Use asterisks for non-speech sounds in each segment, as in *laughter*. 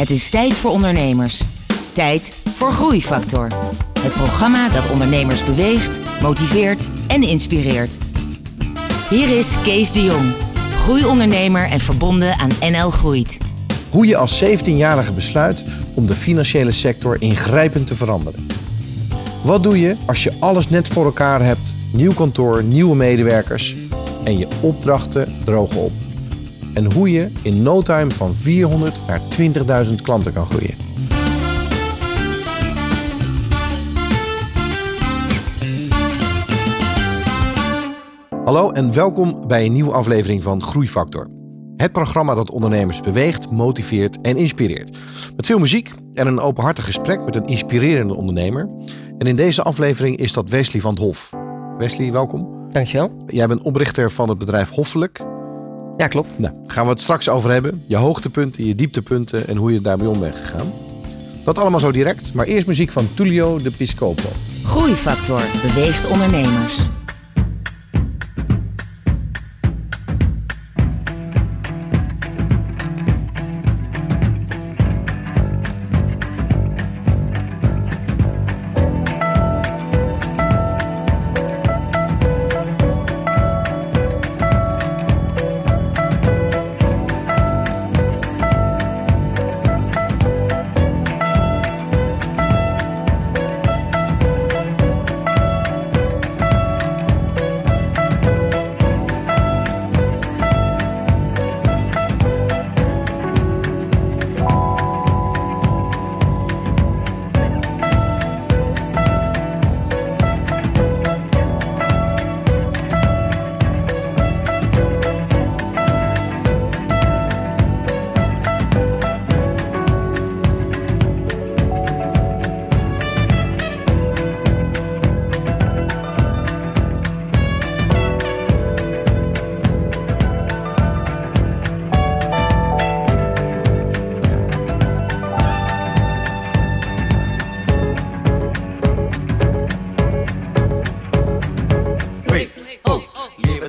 Het is tijd voor ondernemers. Tijd voor Groeifactor. Het programma dat ondernemers beweegt, motiveert en inspireert. Hier is Kees de Jong, groeiondernemer en verbonden aan NL Groeit. Hoe je als 17-jarige besluit om de financiële sector ingrijpend te veranderen. Wat doe je als je alles net voor elkaar hebt, nieuw kantoor, nieuwe medewerkers en je opdrachten drogen op? En hoe je in no time van 400 naar 20.000 klanten kan groeien. Hallo en welkom bij een nieuwe aflevering van Groeifactor. Het programma dat ondernemers beweegt, motiveert en inspireert. Met veel muziek en een openhartig gesprek met een inspirerende ondernemer. En in deze aflevering is dat Wesley van het Hof. Wesley, welkom. Dankjewel. Jij bent oprichter van het bedrijf Hoffelijk. Ja, klopt. Nou, gaan we het straks over hebben. Je hoogtepunten, je dieptepunten en hoe je daarmee om bent gegaan. Dat allemaal zo direct, maar eerst muziek van Tullio de Piscopo. Groeifactor beweegt ondernemers.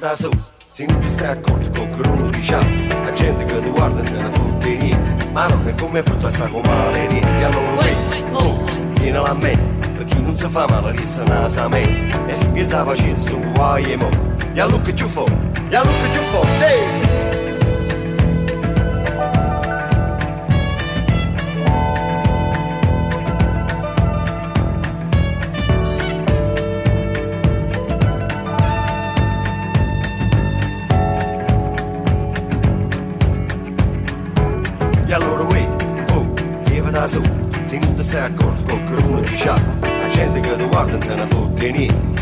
Da su Se non ti stai accorto con che non ufficiale La gente che ti guarda se ne fotte niente Ma non è come per sta con male niente E allora wait, oh, tienila a mente Per chi non si fa male resta nasa a me. E si pierde la pazienza su guai e mo. E allora che ci fa, e allora che ci fa hey!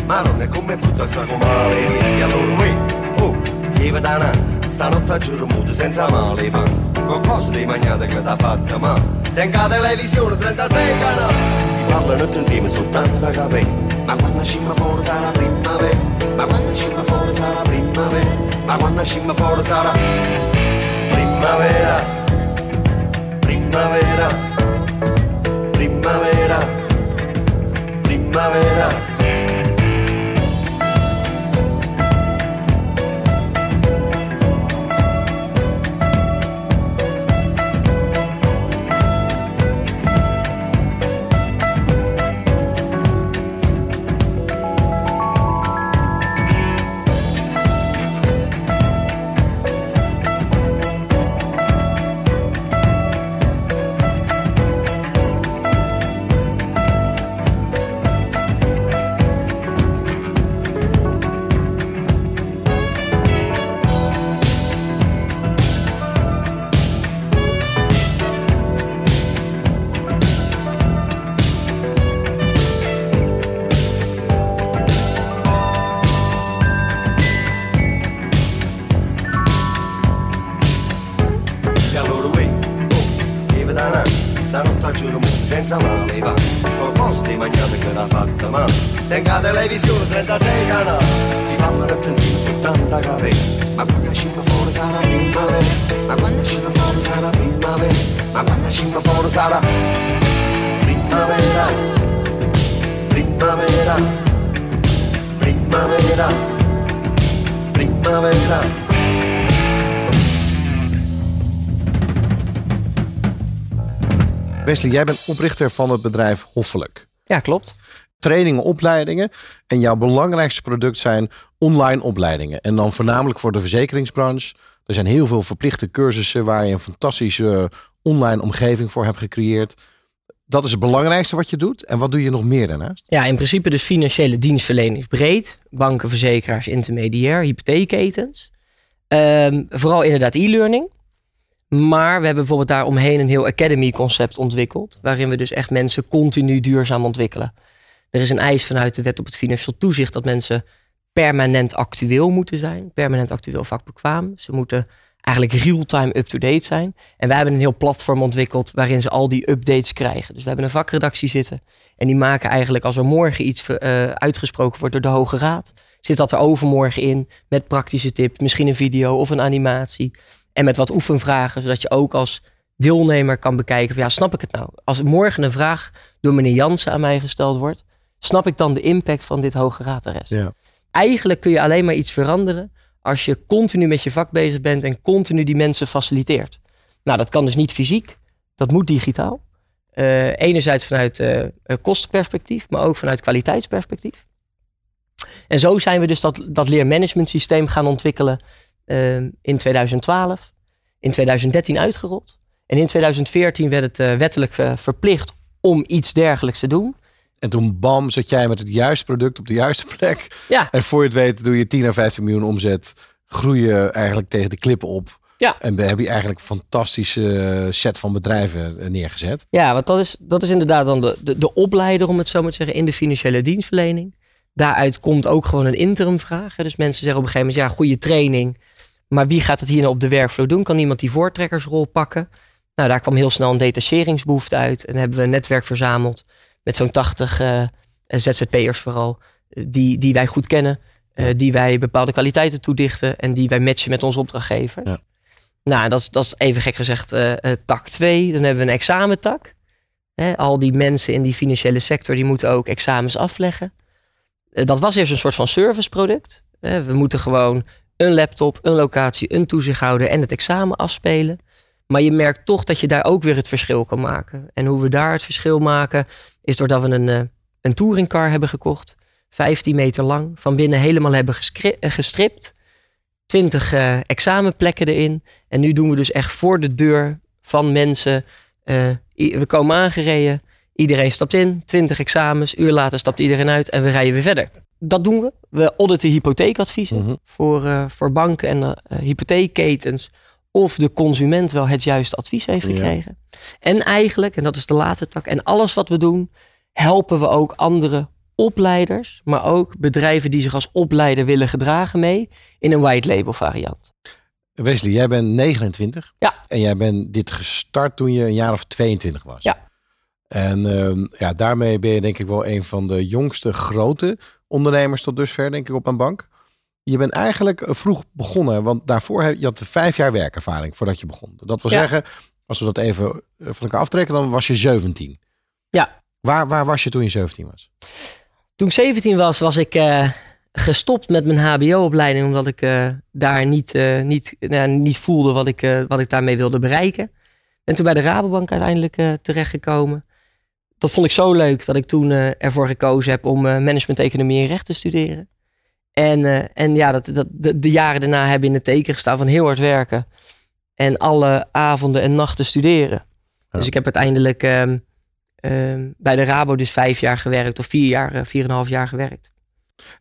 Ma non è come butta sta con male niente E allora uè, oh, va da nanzi Stanotte a giorno muto senza male i panzi Qualcosa di mangiata che t'ha fatta male Tenga televisione 36 canali. Si parlano tutti insieme soltanto capelli Ma quando scimma fuori sarà primavera. Ma quando scimma fuori sarà primavera. Ma quando scimma fuori sarà primavera. Primavera, primavera, primavera. Primavera Primavera Primavera Wesley, jij bent oprichter van het bedrijf Hoffelijk. Ja, klopt. Trainingen, opleidingen. En jouw belangrijkste product zijn online opleidingen. En dan voornamelijk voor de verzekeringsbranche. Er zijn heel veel verplichte cursussen waar je een fantastische online omgeving voor hebt gecreëerd. Dat is het belangrijkste wat je doet. En wat doe je nog meer daarnaast? Ja, in principe dus financiële dienstverlening breed. Banken, verzekeraars, intermediair, hypotheekketens. Ehm, vooral inderdaad e-learning. Maar we hebben bijvoorbeeld daaromheen een heel academy concept ontwikkeld. Waarin we dus echt mensen continu duurzaam ontwikkelen. Er is een eis vanuit de wet op het financieel toezicht dat mensen permanent actueel moeten zijn. Permanent actueel vakbekwaam. Ze moeten eigenlijk real-time up-to-date zijn. En wij hebben een heel platform ontwikkeld waarin ze al die updates krijgen. Dus we hebben een vakredactie zitten. En die maken eigenlijk als er morgen iets uh, uitgesproken wordt door de Hoge Raad. Zit dat er overmorgen in met praktische tips, misschien een video of een animatie. En met wat oefenvragen, zodat je ook als deelnemer kan bekijken van ja, snap ik het nou? Als morgen een vraag door meneer Jansen aan mij gesteld wordt, snap ik dan de impact van dit Hoge Raadarrest? Ja. Eigenlijk kun je alleen maar iets veranderen als je continu met je vak bezig bent en continu die mensen faciliteert. Nou, dat kan dus niet fysiek, dat moet digitaal. Uh, enerzijds vanuit uh, kostenperspectief, maar ook vanuit kwaliteitsperspectief. En zo zijn we dus dat, dat leermanagement systeem gaan ontwikkelen uh, in 2012, in 2013 uitgerold. En in 2014 werd het wettelijk verplicht om iets dergelijks te doen. En toen bam, zat jij met het juiste product op de juiste plek. *laughs* Ja. En voor je het weet doe je 10 à 15 miljoen omzet. Groei je eigenlijk tegen de klip op. Ja. En heb je eigenlijk een fantastische set van bedrijven eh, neergezet. Ja, want dat is, dat is inderdaad dan de, de, de opleider, om het zo maar te zeggen, in de financiële dienstverlening. Daaruit komt ook gewoon een interimvraag. Dus mensen zeggen op een gegeven moment, ja, goede training. Maar wie gaat het hier nou op de werkvloer doen? Kan iemand die voortrekkersrol pakken? Nou, daar kwam heel snel een detacheringsbehoefte uit. En hebben we een netwerk verzameld met zo'n 80 uh, eh, ZZP'ers vooral, eh, die, die wij goed kennen, uh, die wij bepaalde kwaliteiten toedichten en die wij matchen met onze opdrachtgever. Ja. Nou, dat is, dat is even gek gezegd uh, tak 2. Dan hebben we een examentak. Hè, al die mensen in die financiële sector die moeten ook examens afleggen. dat was eerst een soort van serviceproduct. we moeten gewoon een laptop, een locatie, een toezichthouder en het examen afspelen. Maar je merkt toch dat je daar ook weer het verschil kan maken. En hoe we daar het verschil maken, is doordat we een, uh, een touringcar hebben gekocht. 15 meter lang. Van binnen helemaal hebben eh, gestript. 20 uh, eh, examenplekken erin. En nu doen we dus echt voor de deur van mensen. we komen aangereden. Iedereen stapt in. 20 examens. Uur later stapt iedereen uit. En we rijden weer verder. Dat doen we. We auditen hypotheekadviezen mhm. voor, voor banken en hypotheekketens of de consument wel het juiste advies heeft gekregen. En eigenlijk, en dat is de laatste tak, en alles wat we doen, helpen we ook andere opleiders, maar ook bedrijven die zich als opleider willen gedragen mee in een white label variant. Wesley, jij bent 29. Ja. En jij bent dit gestart toen je een jaar of 22 was. Ja. En uh, ja, daarmee ben je denk ik wel een van de jongste grote ondernemers tot dusver, denk ik, op een bank je bent eigenlijk eh, vroeg begonnen. Want daarvoor heb je had vijf jaar werkervaring voordat je begon. Dat wil zeggen, als we dat even eh, van elkaar aftrekken, dan was je 17. Ja. Waar, waar was je toen je 17 was? Toen ik 17 was, was ik uh, gestopt met mijn HBO-opleiding. Omdat ik uh, daar niet, uh, niet, nou, niet voelde wat ik, wat ik daarmee wilde bereiken. En toen bij de Rabobank uiteindelijk terechtgekomen. Dat vond ik zo leuk dat ik toen ervoor gekozen heb om management, economie en recht te studeren. En, uh, en ja, dat, dat, de, de, jaren daarna hebben in het teken gestaan van heel hard werken. En alle avonden en nachten studeren. Dus ik heb uiteindelijk um, um, bij de Rabo dus vijf jaar gewerkt. Of vier jaar, uh, vier en een half jaar gewerkt.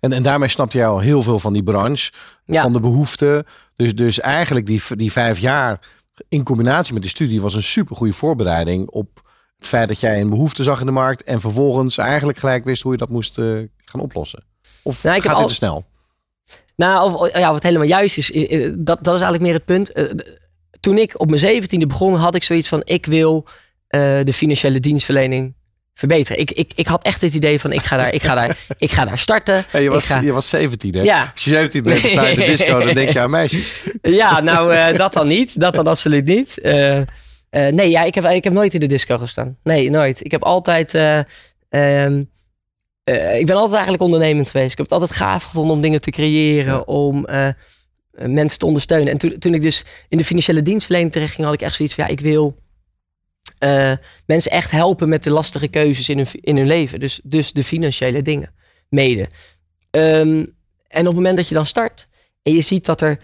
En, en daarmee snapte jij al heel veel van die branche. Ja. Van de behoeften. Dus, dus eigenlijk die, die vijf jaar in combinatie met de studie was een super goede voorbereiding op het feit dat jij een behoefte zag in de markt. En vervolgens eigenlijk gelijk wist hoe je dat moest uh, gaan oplossen. Of nou, gaat het te snel? Nou, of, ja, wat helemaal juist is, dat, dat is eigenlijk meer het punt. Eh, toen ik op mijn zeventiende begon, had ik zoiets van: ik wil uh, de financiële dienstverlening verbeteren. Ik, ik, ik had echt het idee van: ik ga daar, ik ga daar, *laughs* ik ga daar starten. Je, was, ga... je was 17, hè? Ja. Als je 17 bent, sta je in de *laughs* disco, dan denk je aan meisjes. Ja, nou, uh, dat dan niet. Dat dan absoluut niet. Uh, nee, ja, ik heb, ik heb nooit in de disco gestaan. Nee, nooit. Ik heb altijd. Um, uh, ik ben altijd eigenlijk ondernemend geweest. Ik heb het altijd gaaf gevonden om dingen te creëren, om uh, mensen te ondersteunen. En toen, toen ik dus in de financiële dienstverlening terecht ging, had ik echt zoiets van, ja, ik wil, eh, mensen echt helpen met de lastige keuzes in hun, in hun leven. Dus, dus de financiële dingen mede. Ehm, en op het moment dat je dan start en je ziet dat er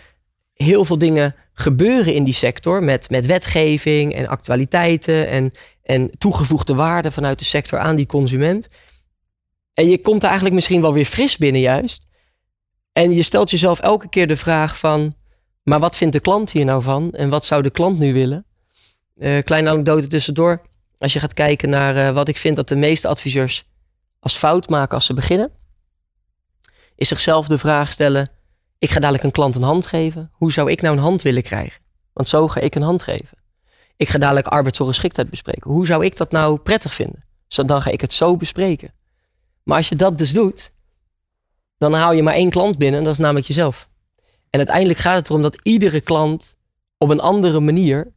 heel veel dingen gebeuren in die sector met, met wetgeving en actualiteiten en, en toegevoegde waarde vanuit de sector aan die consument. En je komt er eigenlijk misschien wel weer fris binnen juist. En je stelt jezelf elke keer de vraag van, maar wat vindt de klant hier nou van? En wat zou de klant nu willen? Uh, kleine anekdote tussendoor. Als je gaat kijken naar uh, wat ik vind dat de meeste adviseurs als fout maken als ze beginnen, is zichzelf de vraag stellen: ik ga dadelijk een klant een hand geven. Hoe zou ik nou een hand willen krijgen? Want zo ga ik een hand geven. Ik ga dadelijk arbeidsongeschiktheid bespreken. Hoe zou ik dat nou prettig vinden? Dan ga ik het zo bespreken. Maar als je dat dus doet, dan hou je maar één klant binnen en dat is namelijk jezelf. En uiteindelijk gaat het erom dat iedere klant op een andere manier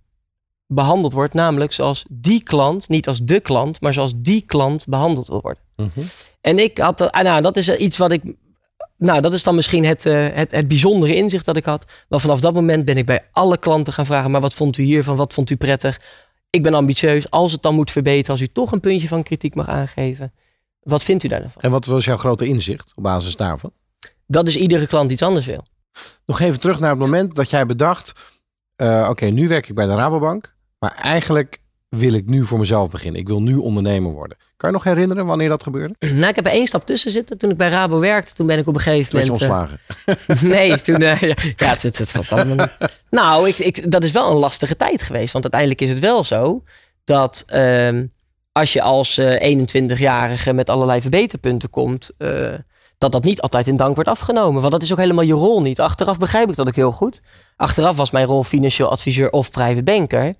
behandeld wordt. Namelijk zoals die klant, niet als de klant, maar zoals die klant behandeld wil worden. Mhm. En ik had, ah, nou, dat is iets wat ik, nou, dat is dan misschien het, uh, het, het bijzondere inzicht dat ik had. Maar vanaf dat moment ben ik bij alle klanten gaan vragen, maar wat vond u hiervan? Wat vond u prettig? Ik ben ambitieus. Als het dan moet verbeteren, als u toch een puntje van kritiek mag aangeven. Wat vindt u daarvan? En wat was jouw grote inzicht op basis daarvan? Dat is iedere klant iets anders wil. Nog even terug naar het moment dat jij bedacht: uh, oké, nu werk ik bij de Rabobank, maar eigenlijk wil ik nu voor mezelf beginnen. Ik wil nu ondernemer worden. Kan je nog herinneren wanneer dat gebeurde? Nou, ik heb er één stap tussen zitten. Toen ik bij Rabo werkte, toen ben ik op een gegeven moment... je ontslagen? Uh, *laughs* nee, toen... Uh, ja, ja het, het, het, was allemaal... nou, ik, ik, dat is wel een lastige tijd geweest. Want uiteindelijk is het wel zo dat... Uh, als je als 21-jarige met allerlei verbeterpunten komt dat dat niet altijd in dank wordt afgenomen. Want dat is ook helemaal je rol niet. Achteraf begrijp ik dat ook heel goed. Achteraf was mijn rol financieel adviseur of private banker.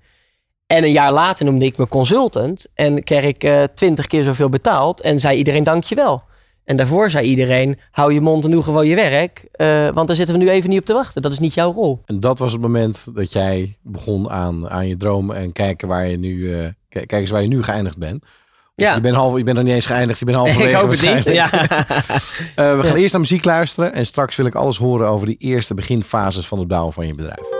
En een jaar later noemde ik me consultant. En kreeg ik eh, twintig keer zoveel betaald. En zei iedereen dankjewel. En daarvoor zei iedereen, hou je mond en doe gewoon je werk. Uh, want daar zitten we nu even niet op te wachten. Dat is niet jouw rol. En dat was het moment dat jij begon aan, aan je dromen. En kijken waar je nu, uh, kijk eens waar je nu geëindigd bent. Ja. Je bent, half, je bent nog niet eens geëindigd. Je bent halverwege Ik hoop het niet. Ja. uh, *laughs* *laughs* we gaan eerst naar muziek luisteren. En straks wil ik alles horen over die eerste beginfases van het bouwen van je bedrijf.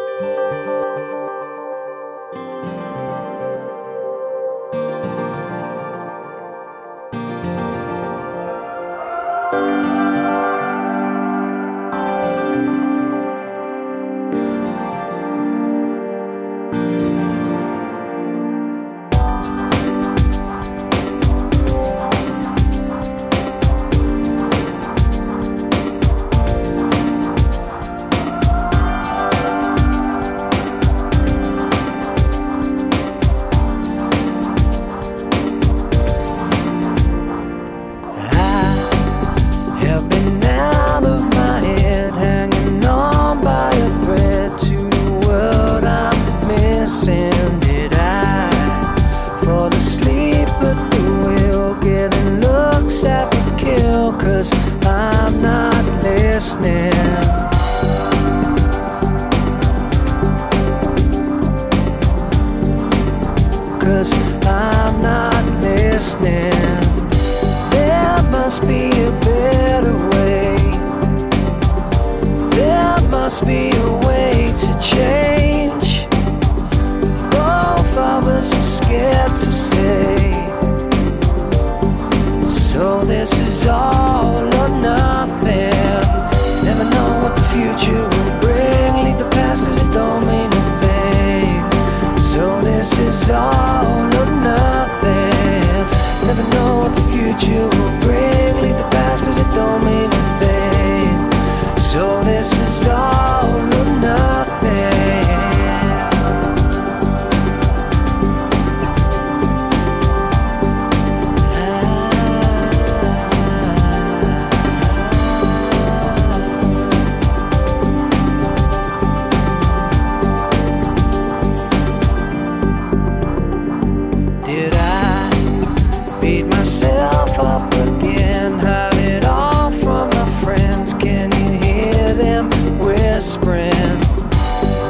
Did I beat myself up again? It all from my friends. Can you hear them whispering?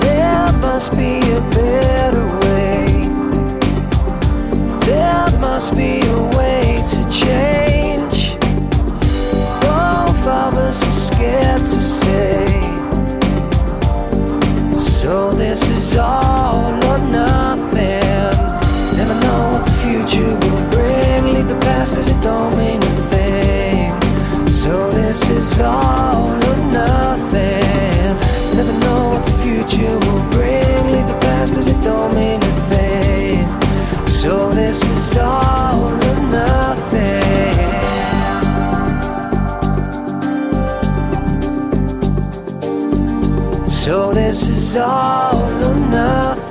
There must be a better way. There must be don't mean a thing. So this is all or nothing. Never know what the future will bring. Leave the past cause it don't mean a thing. So this is all or nothing. So this is all or nothing.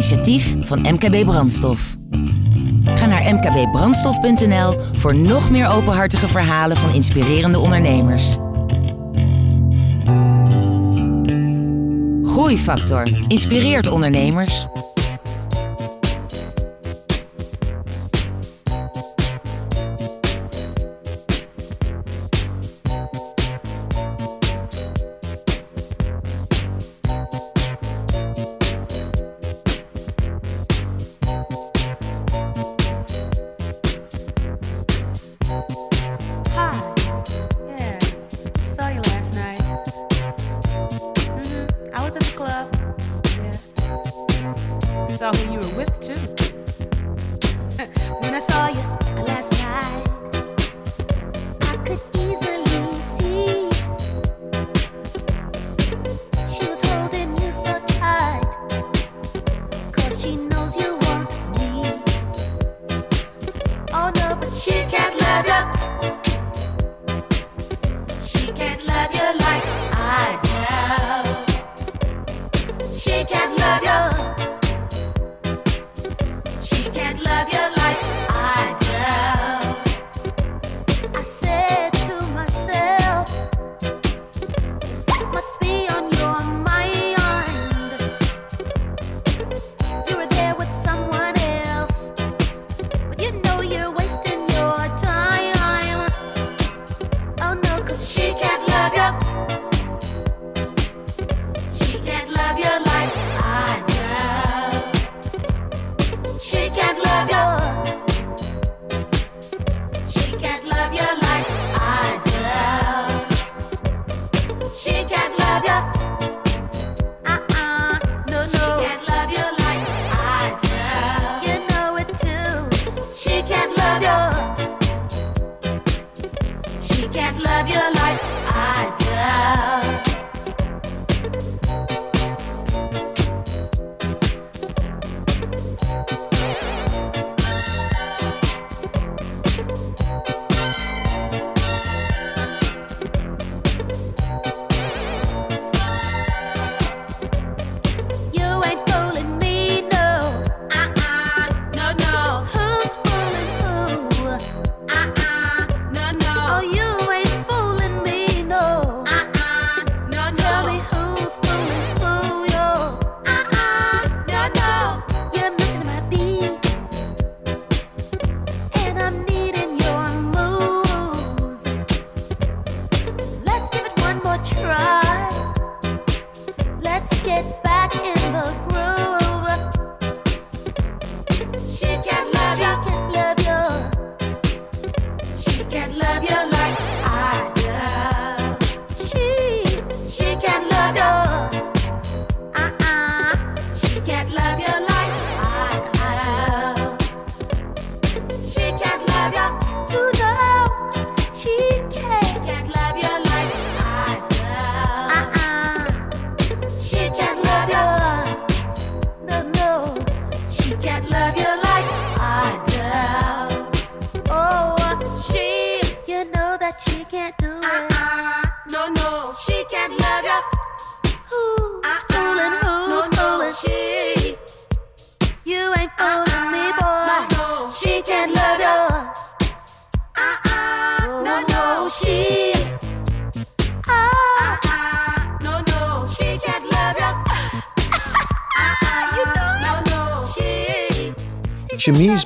initiatief van MKB Brandstof. Ga naar mkbbrandstof.nl voor nog meer openhartige verhalen van inspirerende ondernemers. Groeifactor inspireert ondernemers.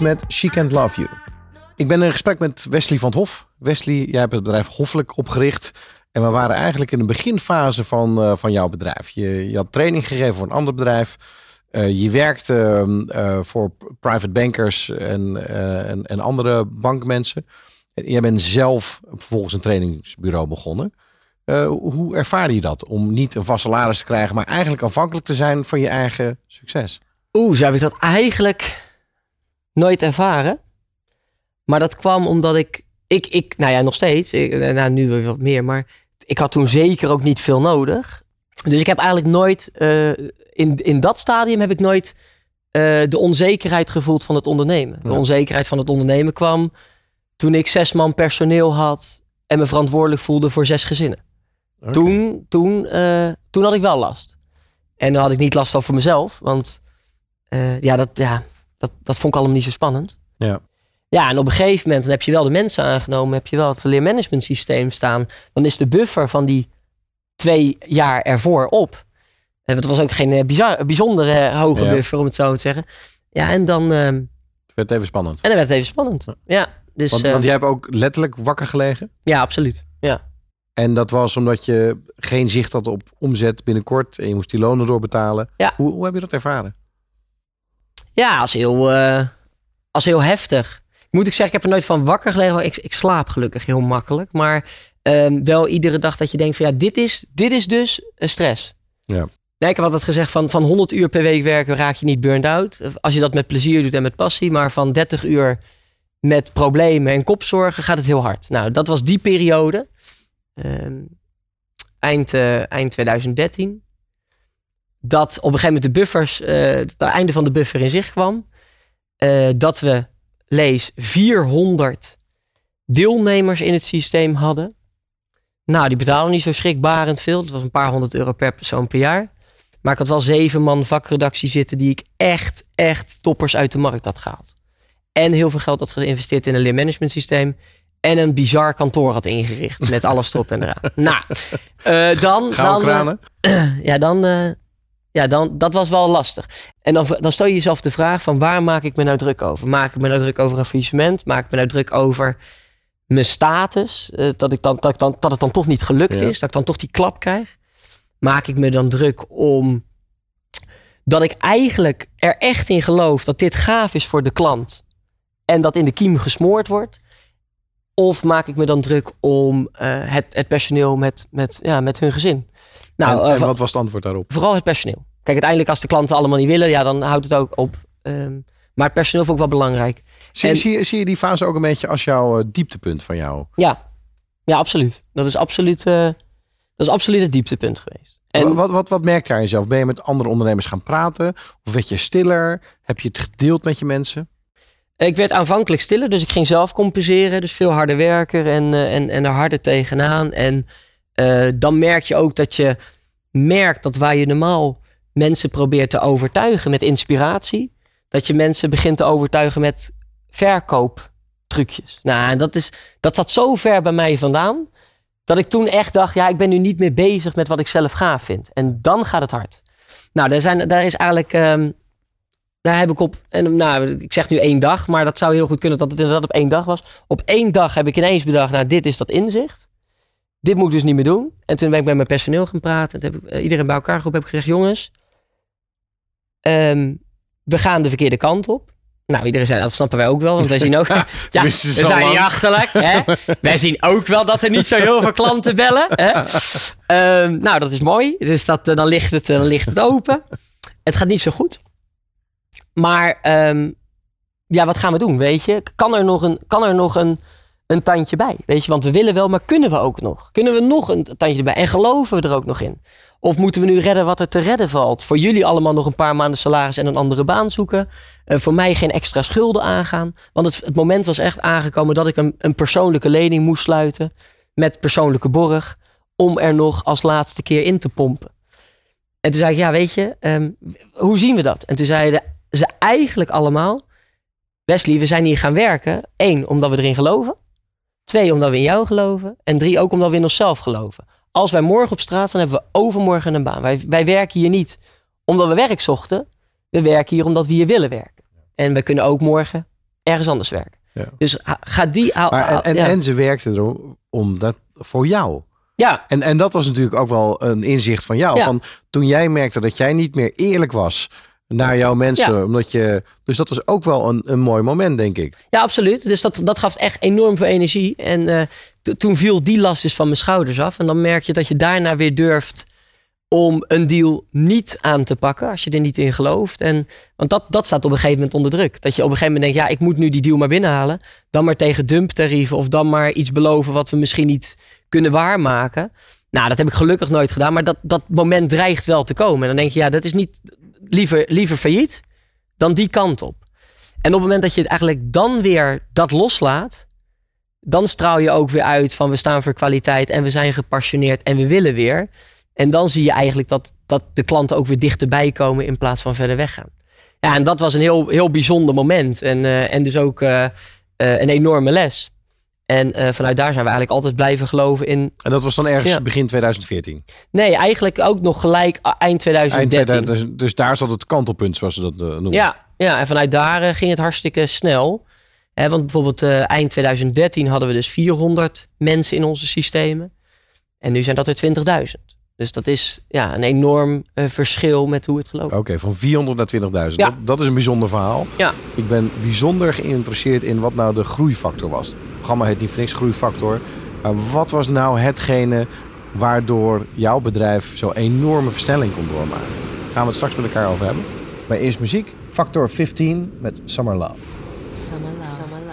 Met She Can't Love You. Ik ben in gesprek met Wesley van het Hof. Wesley, jij hebt het bedrijf Hoffelijk opgericht. En we waren eigenlijk in de beginfase van, eh, van jouw bedrijf. Je, je had training gegeven voor een ander bedrijf. Eh, je werkte eh, voor private bankers en, en, en andere bankmensen. En jij bent zelf vervolgens een trainingsbureau begonnen. Hoe ervaar je dat? Om niet een vast salaris te krijgen, maar eigenlijk afhankelijk te zijn van je eigen succes. Oeh, zo heb ik dat eigenlijk nooit ervaren. Maar dat kwam omdat ik, ik, ik nou ja, nog steeds, ik, nou, nu weer wat meer, maar ik had toen zeker ook niet veel nodig. Dus ik heb eigenlijk nooit, eh, in, in dat stadium heb ik nooit eh, de onzekerheid gevoeld van het ondernemen. De onzekerheid van het ondernemen kwam toen ik zes man personeel had en me verantwoordelijk voelde voor zes gezinnen. Toen, toen, eh, toen had ik wel last. En dan had ik niet last over mezelf, want ja, dat, ja dat, dat vond ik allemaal niet zo spannend. Ja. Ja, en op een gegeven moment dan heb je wel de mensen aangenomen, heb je wel het leermanagement systeem staan. Dan is de buffer van die twee jaar ervoor op. En het was ook geen eh, bizar, bijzondere eh, hoge Ja. buffer, om het zo te zeggen. Ja, en dan, en Het werd even spannend. dan werd het even spannend. Ja, dus, Want, eh, want jij hebt ook letterlijk wakker gelegen. ja absoluut. Ja. En dat was omdat je geen zicht had op omzet binnenkort. En je moest die lonen doorbetalen. Ja. Hoe, hoe heb je dat ervaren? Ja, als heel, eh, als heel heftig. Moet ik zeggen, ik heb er nooit van wakker gelegen. Ik, ik slaap gelukkig heel makkelijk. Maar ehm, wel iedere dag dat je denkt van ja, dit is, dit is dus een stress. Ja. Nee, ik altijd gezegd van, van 100 uur per week werken raak je niet burned out. Als je dat met plezier doet en met passie. Maar van 30 uur met problemen en kopzorgen gaat het heel hard. Nou, dat was die periode. Ehm, eind, eh, eind 2013. Dat op een gegeven moment de buffers, eh, het einde van de buffer in zicht kwam. Eh, dat we, lees, 400 deelnemers in het systeem hadden. Nou, die betalen niet zo schrikbarend veel. Het was een paar honderd euro per persoon per jaar. Maar ik had wel zeven man vakredactie zitten die ik echt, echt toppers uit de markt had gehaald. En heel veel geld had geïnvesteerd in een leermanagement systeem. En een bizar kantoor had ingericht. Met alles erop en eraan. *laughs* nou, eh, dan... Dan *clears throat* ja, dan, ja, dan, dat was wel lastig. En dan, dan stel je jezelf de vraag van waar maak ik me nou druk over? Maak ik me nou druk over een faillissement? Maak ik me nou druk over mijn status? Eh, dat, ik dan, dat, ik dan, dat het dan toch niet gelukt Ja. is? Dat ik dan toch die klap krijg? Maak ik me dan druk om dat ik eigenlijk er echt in geloof dat dit gaaf is voor de klant en dat in de kiem gesmoord wordt? Of maak ik me dan druk om eh, het, het personeel met, met, ja, met hun gezin? Nou, en, eh, en wat was het antwoord daarop? Vooral het personeel. Kijk, uiteindelijk als de klanten allemaal niet willen, ja, dan houdt het ook op. Ehm, maar het personeel vond ik wel belangrijk. Zie, En- zie, je- zie je die fase ook een beetje als jouw eh, dieptepunt van jou? Ja, ja absoluut. Dat is absoluut, eh, dat is absoluut het dieptepunt geweest. En wat, wat, wat merk je aan jezelf? Ben je met andere ondernemers gaan praten? Of werd je stiller? Heb je het gedeeld met je mensen? ik werd aanvankelijk stiller, dus ik ging zelf compenseren. Dus veel harder werken en, en, en er harder tegenaan. En eh, dan merk je ook dat je merkt dat waar je normaal mensen probeert te overtuigen met inspiratie, dat je mensen begint te overtuigen met verkooptrucjes. Nou, en dat, is, dat zat zo ver bij mij vandaan, dat ik toen echt dacht, ja, ik ben nu niet meer bezig met wat ik zelf gaaf vind. En dan gaat het hard. Nou, daar, zijn, daar is eigenlijk, ehm, daar heb ik op, en nou, ik zeg nu één dag, maar dat zou heel goed kunnen dat het inderdaad op één dag was. Op één dag heb ik ineens bedacht, nou, dit is dat inzicht. Dit moet ik dus niet meer doen. En toen ben ik met mijn personeel gaan praten. En toen heb ik eh, iedereen bij elkaar geroepen. Heb ik gezegd, jongens, ehm, we gaan de verkeerde kant op. Nou, iedereen zei, dat snappen wij ook wel. Want wij zien ook, *laughs* *laughs* ja, we ze al zijn niet lang. achterlijk. Hè? *laughs* wij zien ook wel dat er niet zo heel veel klanten bellen. Hè? Ehm, nou, dat is mooi. Dus dat, eh, dan, ligt het, eh, dan ligt het open. Het gaat niet zo goed. Maar ehm, ja, wat gaan we doen, weet je? Kan er nog een, kan er nog een, een tandje bij? Weet je, want we willen wel, maar kunnen we ook nog? Kunnen we nog een tandje erbij? En geloven we er ook nog in? Of moeten we nu redden wat er te redden valt? Voor jullie allemaal nog een paar maanden salaris en een andere baan zoeken. Eh, voor mij geen extra schulden aangaan. Want het, het moment was echt aangekomen dat ik een, een persoonlijke lening moest sluiten. Met persoonlijke borg. Om er nog als laatste keer in te pompen. En toen zei ik, ja weet je, ehm, hoe zien we dat? En toen zeiden ze eigenlijk allemaal... Wesley, we zijn hier gaan werken. Eén, omdat we erin geloven. Twee, omdat we in jou geloven. En drie, ook omdat we in onszelf geloven. Als wij morgen op straat staan, hebben we overmorgen een baan. Wij, wij werken hier niet omdat we werk zochten. We werken hier omdat we hier willen werken. En we kunnen ook morgen ergens anders werken. Ja. Dus ga die... haal- Maar, en, haal- en, ja. en ze werkte erom om dat voor jou. ja, En, en dat was natuurlijk ook wel een inzicht van jou. Ja. Van toen jij merkte dat jij niet meer eerlijk was naar jouw mensen. Ja. Omdat je, dus dat was ook wel een, een mooi moment, denk ik. Ja, absoluut. Dus dat, dat gaf echt enorm veel energie. En eh, toen viel die last dus van mijn schouders af. En dan merk je dat je daarna weer durft om een deal niet aan te pakken. Als je er niet in gelooft. En, want dat, dat staat op een gegeven moment onder druk. Dat je op een gegeven moment denkt, ja, ik moet nu die deal maar binnenhalen. Dan maar tegen dumptarieven. Of dan maar iets beloven wat we misschien niet kunnen waarmaken. Nou, dat heb ik gelukkig nooit gedaan. Maar dat, dat moment dreigt wel te komen. En dan denk je, ja, dat is niet liever, liever failliet dan die kant op. En op het moment dat je het eigenlijk dan weer dat loslaat, dan straal je ook weer uit van we staan voor kwaliteit en we zijn gepassioneerd en we willen weer. En dan zie je eigenlijk dat, dat de klanten ook weer dichterbij komen in plaats van verder weggaan. Ja, en dat was een heel, heel bijzonder moment. En, eh, en dus ook eh, eh, een enorme les. En eh, vanuit daar zijn we eigenlijk altijd blijven geloven in. En dat was dan ergens Ja. begin 2014. Nee, eigenlijk ook nog gelijk eind 2013. Eind 2000, dus, daar zat het kantelpunt, zoals ze dat eh, noemen. Ja, ja, en vanuit daar eh, ging het hartstikke snel. Hè, want bijvoorbeeld eind 2013 hadden we dus 400 mensen in onze systemen. En nu zijn dat er 20.000. Dus dat is ja, een enorm eh, verschil met hoe het geloopt. Oké, van 400 naar 20.000. Ja. Dat, dat is een bijzonder verhaal. Ja. Ik ben bijzonder geïnteresseerd in wat nou de groeifactor was. Het programma heet niet voor niks groeifactor. Maar wat was nou hetgene waardoor jouw bedrijf zo'n enorme versnelling kon doormaken? Gaan we het straks met elkaar over hebben. Maar eerst muziek. Factor 15 met Summer Love. Summer love. Is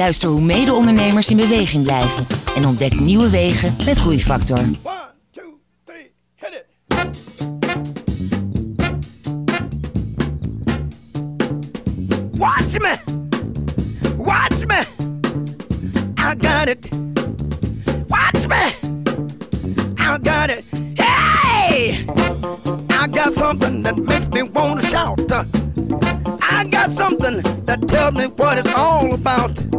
Luister hoe mede-ondernemers in beweging blijven. En ontdek nieuwe wegen met Groeifactor. One. Watch me! Watch me! I got it! Watch me! I got it! Hey! I got something that makes me want to shout. I got something that tells me what it's all about.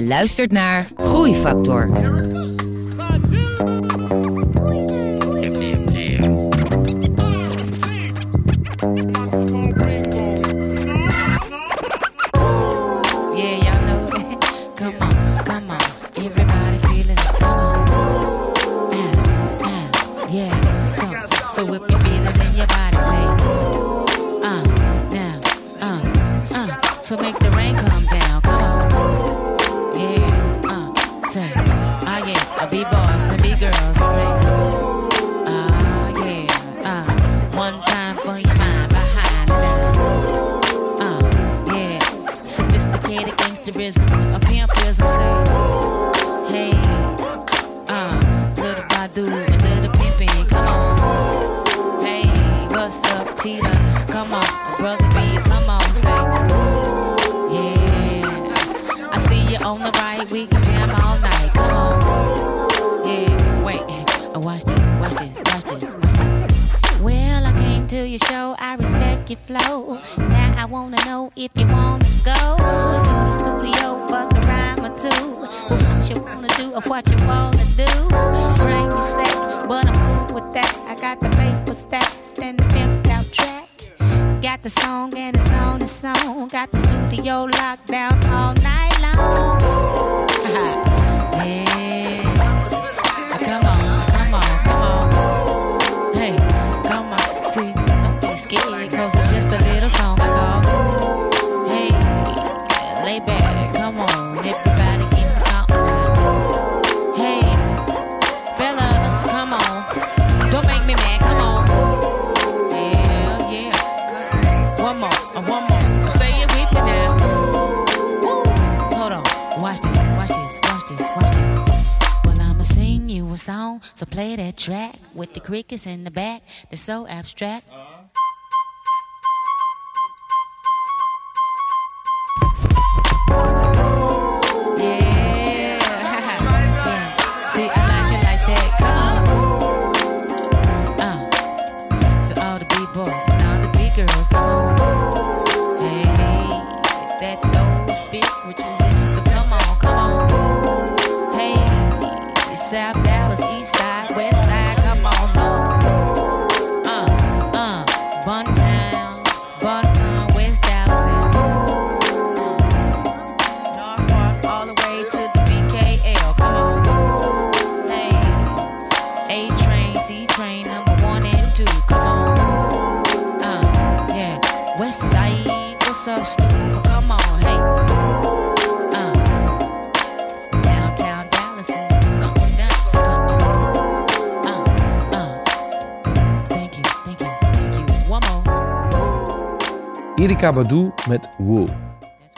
Je luistert naar Groeifactor. So abstract. Met Woo.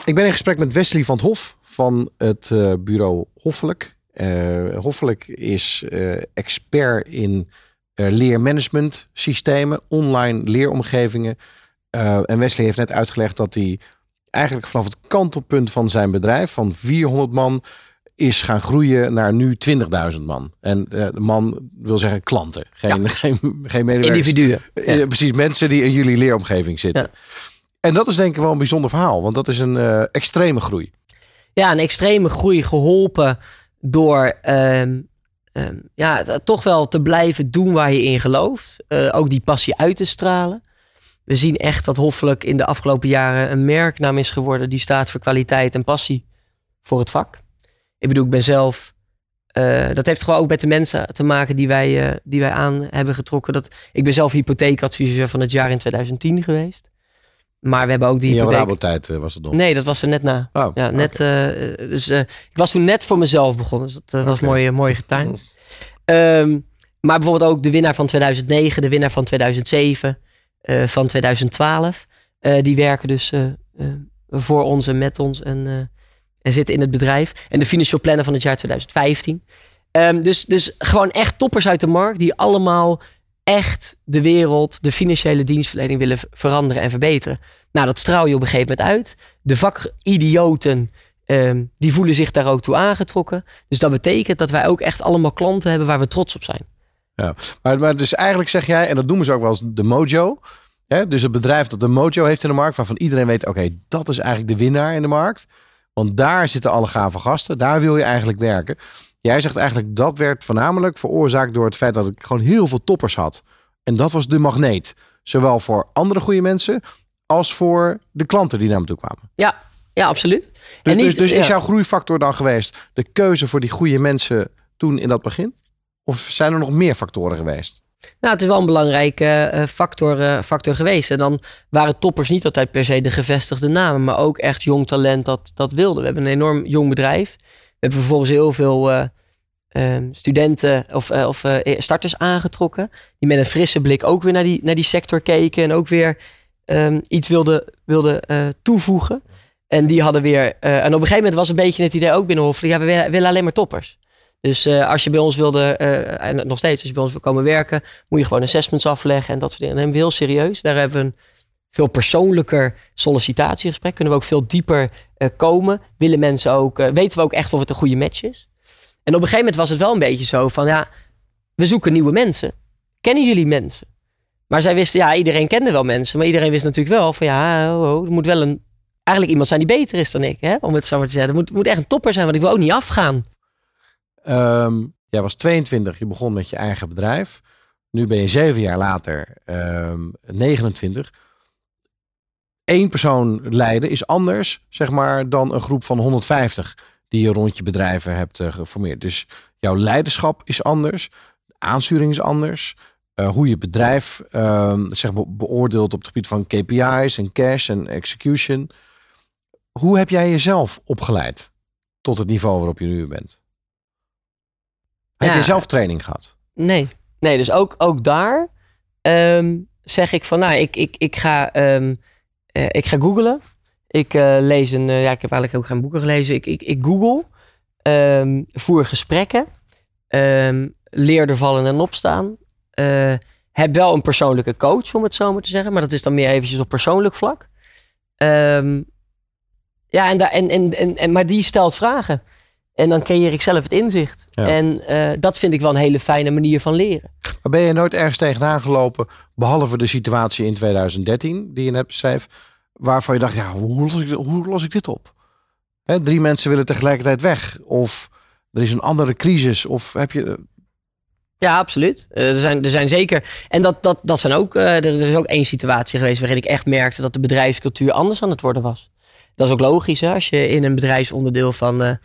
Ik ben in gesprek met Wesley van het Hof van het eh, bureau Hoffelijk. Eh, Hoffelijk is eh, expert in leermanagement systemen, online leeromgevingen. En Wesley heeft net uitgelegd dat hij eigenlijk vanaf het kantelpunt van zijn bedrijf van 400 man is gaan groeien naar nu 20.000 man. En de man wil zeggen klanten, geen, *laughs* geen, geen medewerkers. Individuen. Precies, mensen die in jullie leeromgeving zitten. Ja. En dat is denk ik wel een bijzonder verhaal, want dat is een eh, extreme groei. ja, een extreme groei geholpen door ehm, ehm, ja, toch wel te blijven doen waar je in gelooft. Eh, ook die passie uit te stralen. We zien echt dat Hoffelijk in de afgelopen jaren een merknaam is geworden die staat voor kwaliteit en passie voor het vak. Ik bedoel, ik ben zelf. eh, dat heeft gewoon ook met de mensen te maken die wij, die wij aan hebben getrokken. Dat, ik ben zelf hypotheekadviseur van het jaar in 2010 geweest. Maar we hebben ook die In hypotheek. Rabotijd eh, was het nog. Nee, dat was er net na. Oh, Ja, net, eh, dus, eh, ik was toen net voor mezelf begonnen. Dus dat was mooi, eh, mooi getimed. *laughs* Ehm, maar bijvoorbeeld ook de winnaar van 2009, de winnaar van 2007, eh, van 2012. eh, die werken dus voor ons en met ons en, en zitten in het bedrijf. En de financial planner van het jaar 2015. Ehm, dus, dus gewoon echt toppers uit de markt die allemaal echt de wereld, de financiële dienstverlening willen veranderen en verbeteren. Nou, dat straal je op een gegeven moment uit. De vakidioten, ehm, die voelen zich daar ook toe aangetrokken. Dus dat betekent dat wij ook echt allemaal klanten hebben waar we trots op zijn. Ja. Maar, maar dus eigenlijk zeg jij, en dat noemen ze ook wel eens de mojo. Hè? Dus het bedrijf dat de mojo heeft in de markt, waarvan iedereen weet, oké, dat is eigenlijk de winnaar in de markt. Want daar zitten alle gave gasten, daar wil je eigenlijk werken. Jij zegt eigenlijk dat werd voornamelijk veroorzaakt door het feit dat ik gewoon heel veel toppers had. En dat was de magneet. Zowel voor andere goede mensen als voor de klanten die naar me toe kwamen. Ja, ja absoluut. Dus, En niet- dus, dus is jouw groeifactor dan geweest de keuze voor die goede mensen toen in dat begin? Of zijn er nog meer factoren geweest? Nou, het is wel een belangrijke eh, factor, eh, factor geweest. En dan waren toppers niet altijd per se de gevestigde namen, maar ook echt jong talent dat, dat wilde. We hebben een enorm jong bedrijf. Hebben vervolgens heel veel eh, ehm, studenten of, eh, eh, starters aangetrokken. Die met een frisse blik ook weer naar die, naar die sector keken. En ook weer ehm, iets wilden eh, toevoegen. En die hadden weer. en op een gegeven moment was een beetje het idee ook binnen. Ja, we willen, alleen maar toppers. Dus als je bij ons wilde, en nog steeds, als je bij ons wil komen werken, moet je gewoon assessments afleggen en dat soort dingen. En we heel serieus. Daar hebben we een veel persoonlijker sollicitatiegesprek. Kunnen we ook veel dieper komen. Willen mensen ook, eh, weten we ook echt of het een goede match is. En op een gegeven moment was het wel een beetje zo van, ja, we zoeken nieuwe mensen. Kennen jullie mensen? Maar zij wisten, ja, iedereen kende wel mensen. Maar iedereen wist natuurlijk wel van, ja, oh, oh, er moet wel een, eigenlijk iemand zijn die beter is dan ik. Hè? Om het zo maar te zeggen. Er moet, moet echt een topper zijn, want ik wil ook niet afgaan. Ehm, jij was 22, je begon met je eigen bedrijf. Nu ben je zeven jaar later ehm 29. Eén persoon leiden is anders, zeg maar, dan een groep van 150 die je rond je bedrijven hebt eh, geformeerd. Dus jouw leiderschap is anders, de aansturing is anders. eh, hoe je bedrijf ehm, zeg maar, beoordeelt op het gebied van KPI's en cash en execution. Hoe heb jij jezelf opgeleid tot het niveau waarop je nu bent? Heb je zelf training gehad? Nee, nee dus ook, ook daar ehm, zeg ik van, nou, ik, ik, ik, ga, ehm, eh, ik ga googlen. Ik eh, lees een, eh, ja, ik heb eigenlijk ook geen boeken gelezen. Ik, ik, ik google, ehm, voer gesprekken, ehm, leer er vallen en opstaan. Heb wel een persoonlijke coach, om het zo maar te zeggen. Maar dat is dan meer eventjes op persoonlijk vlak. Ehm, ja, en, en, en, en, maar die stelt vragen. En dan creëer ik zelf het inzicht. Ja. En eh, dat vind ik wel een hele fijne manier van leren. Maar ben je nooit ergens tegenaan gelopen, behalve de situatie in 2013 die je net beschreef, waarvan je dacht, ja, hoe los ik, hoe los ik dit op? Hè, drie mensen willen tegelijkertijd weg, of er is een andere crisis, of heb je... Ja, absoluut. Eh, er, zijn, er zijn zeker. En dat, dat, dat zijn ook. eh, er, is ook één situatie geweest waarin ik echt merkte dat de bedrijfscultuur anders aan het worden was. Dat is ook logisch, hè? Als je in een bedrijfsonderdeel van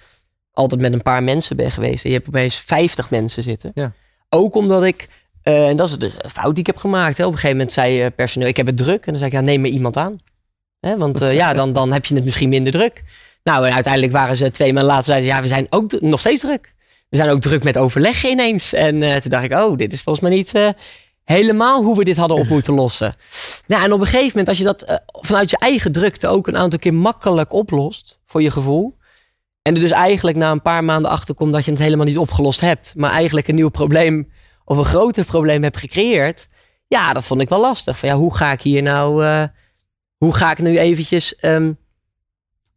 altijd met een paar mensen bent geweest en je hebt opeens 50 mensen zitten. Ja. Ook omdat ik. eh, en dat is de fout die ik heb gemaakt. Hè. Op een gegeven moment zei eh, personeel: Ik heb het druk. En dan zei ik: Ja, neem maar iemand aan. Hè, want eh, ja, dan, dan heb je het misschien minder druk. Nou, en uiteindelijk waren ze twee maanden later. Zeiden ze, ja, we zijn ook nog steeds druk. We zijn ook druk met overleggen ineens. En toen dacht ik, oh, dit is volgens mij niet helemaal hoe we dit hadden op moeten *laughs* lossen. Nou, en op een gegeven moment, als je dat vanuit je eigen drukte ook een aantal keer makkelijk oplost, voor je gevoel. En er dus eigenlijk na een paar maanden achterkomt dat je het helemaal niet opgelost hebt. Maar eigenlijk een nieuw probleem of een groter probleem hebt gecreëerd. Ja, dat vond ik wel lastig. Van ja, hoe ga ik hier nou, eh, hoe ga ik nu eventjes, ehm,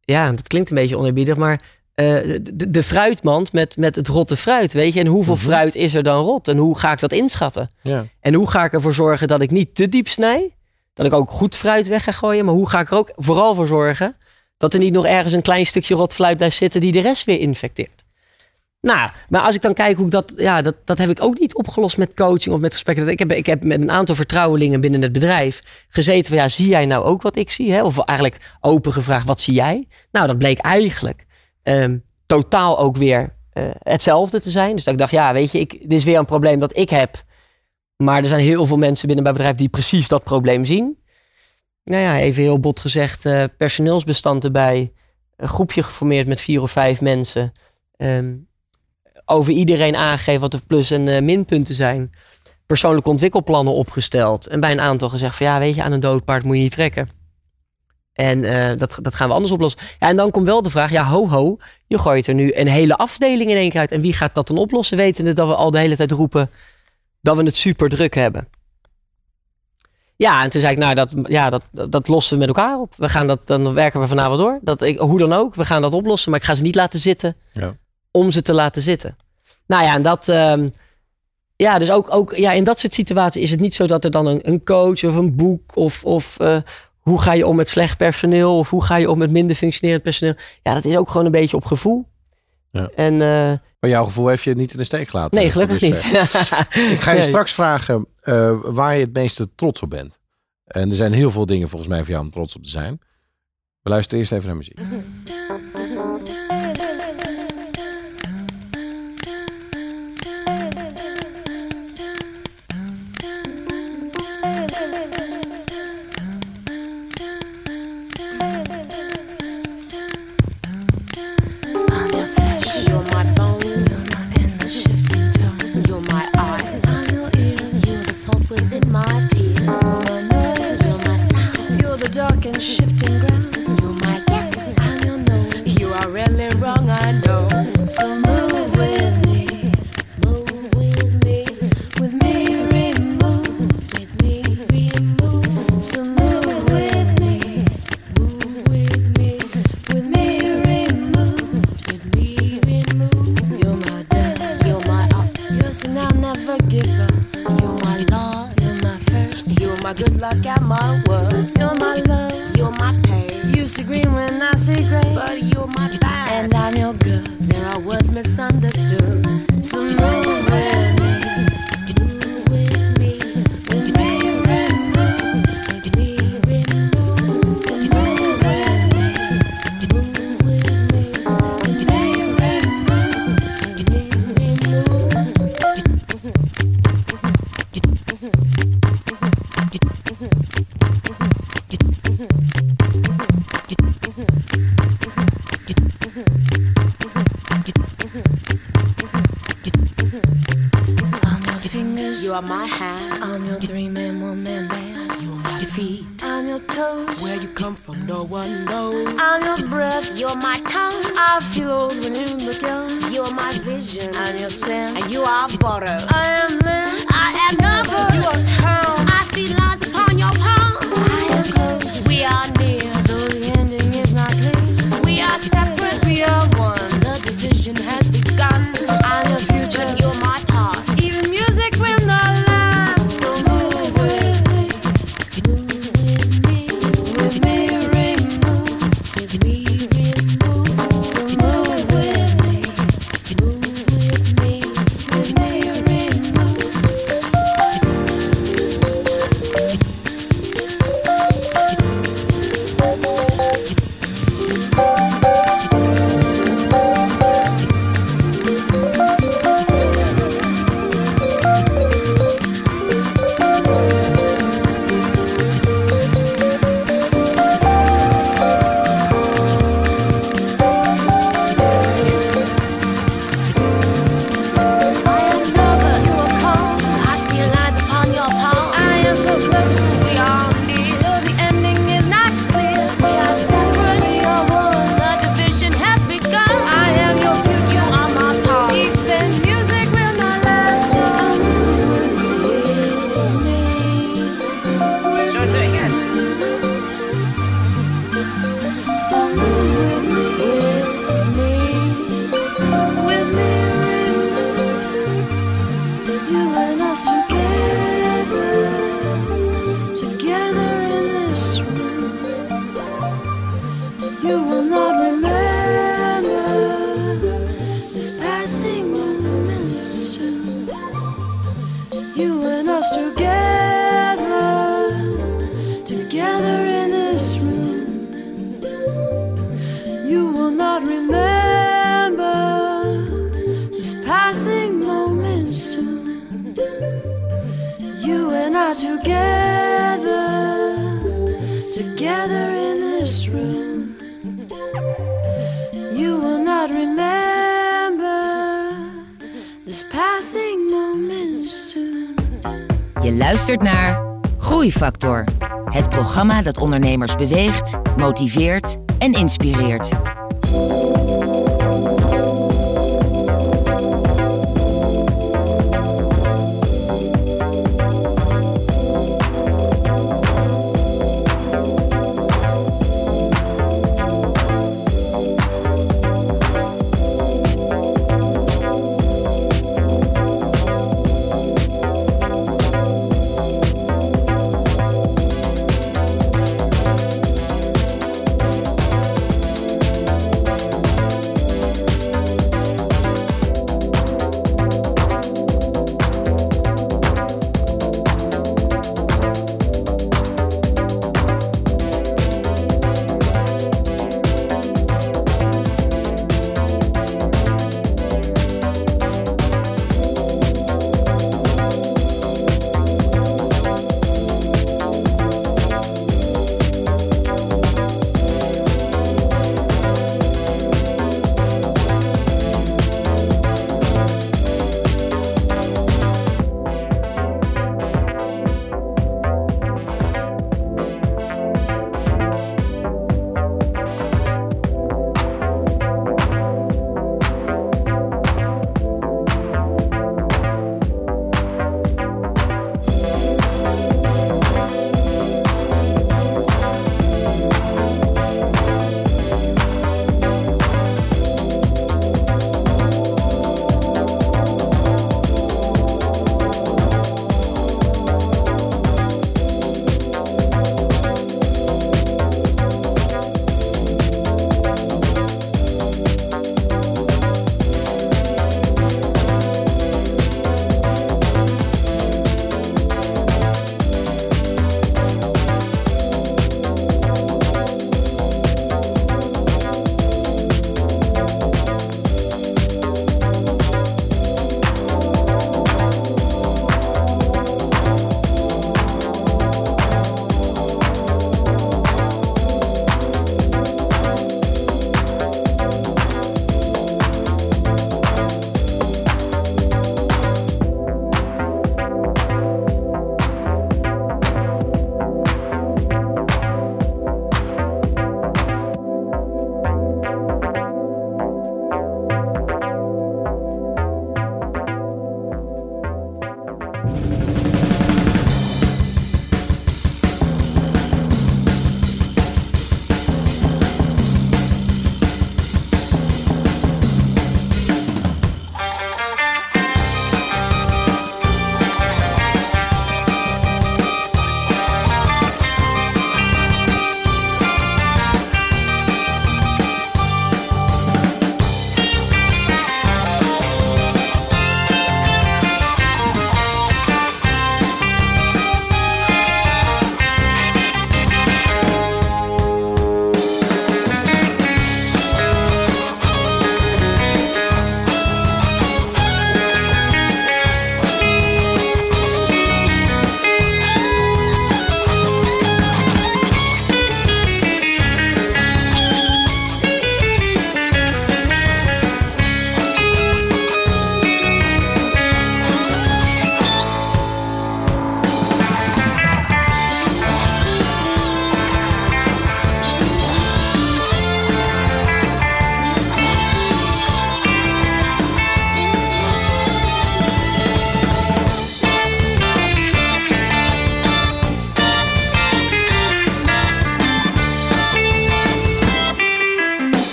ja, dat klinkt een beetje oneerbiedig, maar eh, de, de fruitmand met, met het rotte fruit, weet je. En hoeveel fruit is er dan rot? En hoe ga ik dat inschatten? Ja. En hoe ga ik ervoor zorgen dat ik niet te diep snij? Dat ik ook goed fruit weg ga gooien. Maar hoe ga ik er ook vooral voor zorgen dat er niet nog ergens een klein stukje rot fruit blijft zitten die de rest weer infecteert? Nou, maar als ik dan kijk hoe ik dat, ja, dat, dat heb ik ook niet opgelost met coaching of met gesprekken. Ik heb, ik heb met een aantal vertrouwelingen binnen het bedrijf gezeten van, ja, zie jij nou ook wat ik zie? Hè? Of eigenlijk open gevraagd, wat zie jij? Nou, dat bleek eigenlijk ehm, totaal ook weer eh, hetzelfde te zijn. Dus dat ik dacht, ja, weet je, ik, dit is weer een probleem dat ik heb. Maar er zijn heel veel mensen binnen mijn bedrijf die precies dat probleem zien. Nou ja, even heel bot gezegd, eh, personeelsbestand erbij. Een groepje geformeerd met vier of vijf mensen. Ehm, over iedereen aangegeven wat de plus- en minpunten zijn. Persoonlijke ontwikkelplannen opgesteld. En bij een aantal gezegd van ja, weet je, aan een dood paard moet je niet trekken. En eh, dat, dat gaan we anders oplossen. Ja, en dan komt wel de vraag, ja, ho, ho. Je gooit er nu een hele afdeling in één keer uit. En wie gaat dat dan oplossen, wetende dat we al de hele tijd roepen dat we het super druk hebben. Ja, en toen zei ik, nou, dat, ja, dat, dat lossen we met elkaar op. We gaan dat, dan werken we vanavond door. Dat ik, hoe dan ook, we gaan dat oplossen. Maar ik ga ze niet laten zitten Ja. om ze te laten zitten. Nou ja, en dat... ehm, ja, dus ook, ook ja, in dat soort situaties is het niet zo dat er dan een, een coach of een boek of, of eh, hoe ga je om met slecht personeel of hoe ga je om met minder functionerend personeel. Ja, dat is ook gewoon een beetje op gevoel. Ja. En eh, Maar jouw gevoel heeft je niet in de steek gelaten. nee, gelukkig niet. *laughs* Ik ga je Nee. straks vragen eh, waar je het meeste trots op bent. En er zijn heel veel dingen volgens mij voor jou om trots op te zijn. We luisteren eerst even naar muziek. So move my good luck at my worst. You're my love. You're my pain. You see green when I see gray. But you're my bad. And I'm your good. there are words misunderstood. So move with You are my hand. I'm your three man, one man band. You are my feet. I'm your toes. Where you come from, no one knows. I'm your breath. You're my tongue. I feel old when you look young. You're my vision. I'm your sin. And you are butter. I am this. I am nervous. You are calm. You will not remember this passing moment soon. Je luistert naar Groeifactor. Het programma dat ondernemers beweegt, motiveert en inspireert.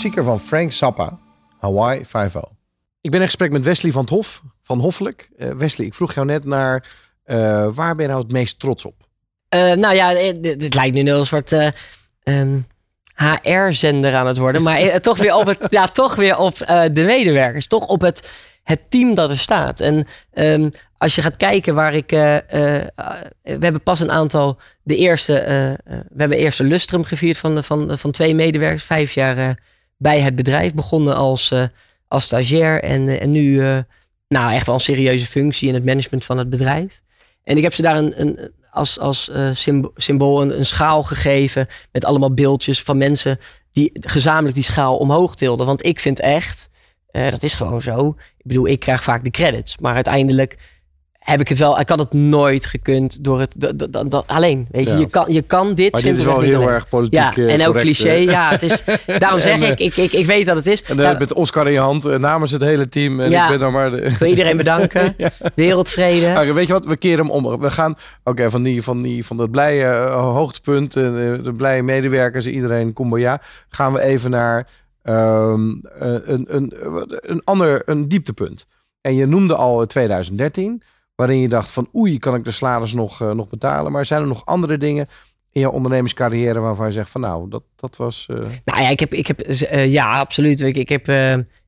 Klassieker van Frank Zappa, Hawaii 5 Ik ben in gesprek met Wesley van het Hof, van Hoffelijk. Eh, Wesley, ik vroeg jou net naar eh, waar ben je nou het meest trots op? Eh, nou ja, het, lijkt nu een soort eh, ehm, HR-zender aan het worden. Maar *laughs* toch weer op, het, ja, toch weer op eh, de medewerkers. Toch op het, het team dat er staat. En ehm, als je gaat kijken waar ik... eh, eh, eh, we hebben pas een aantal... De eerste, we hebben eerst een lustrum gevierd van, van, van twee medewerkers. Vijf jaar eh, bij het bedrijf. Begonnen als, eh, als stagiair. En, eh, en nu eh, nou, echt wel een serieuze functie in het management van het bedrijf. En ik heb ze daar een, een, als, als symbo- symbool een, een schaal gegeven. Met allemaal beeldjes van mensen die gezamenlijk die schaal omhoog tilden. Want ik vind echt, dat is gewoon zo. Ik bedoel, ik krijg vaak de credits. Maar uiteindelijk heb ik het wel. Ik had het nooit gekund door het dat, dat, dat- dat- alleen. Weet je, Ja. je, kan, je kan dit. Maar dit is wel heel alleen. erg politiek, Ja, eh, en ook correct, cliché. eh. Ja, het is, *laughs* daarom zeg En, eh, ik, ik, ik, ik weet dat het is. En dan Nou, met Oscar in je hand eh, namens het hele team. En Ja. ik ben dan maar de... ik wil iedereen bedanken. *laughs* Wereldvrede. Weet je wat, we keren hem om. We gaan oké van, die, van, die, van dat blije eh, hoogtepunt, eh, de blije medewerkers, iedereen kumbaya, gaan we even naar ehm, eh, een, een, een ander een dieptepunt. En je noemde al eh, 2013, waarin je dacht van oei, kan ik de salaris nog, eh, nog betalen? Maar zijn er nog andere dingen in je ondernemerscarrière waarvan je zegt van nou, dat, dat was... eh, Nou ja, ik heb, ik heb eh, ja, absoluut. Ik, ik, heb,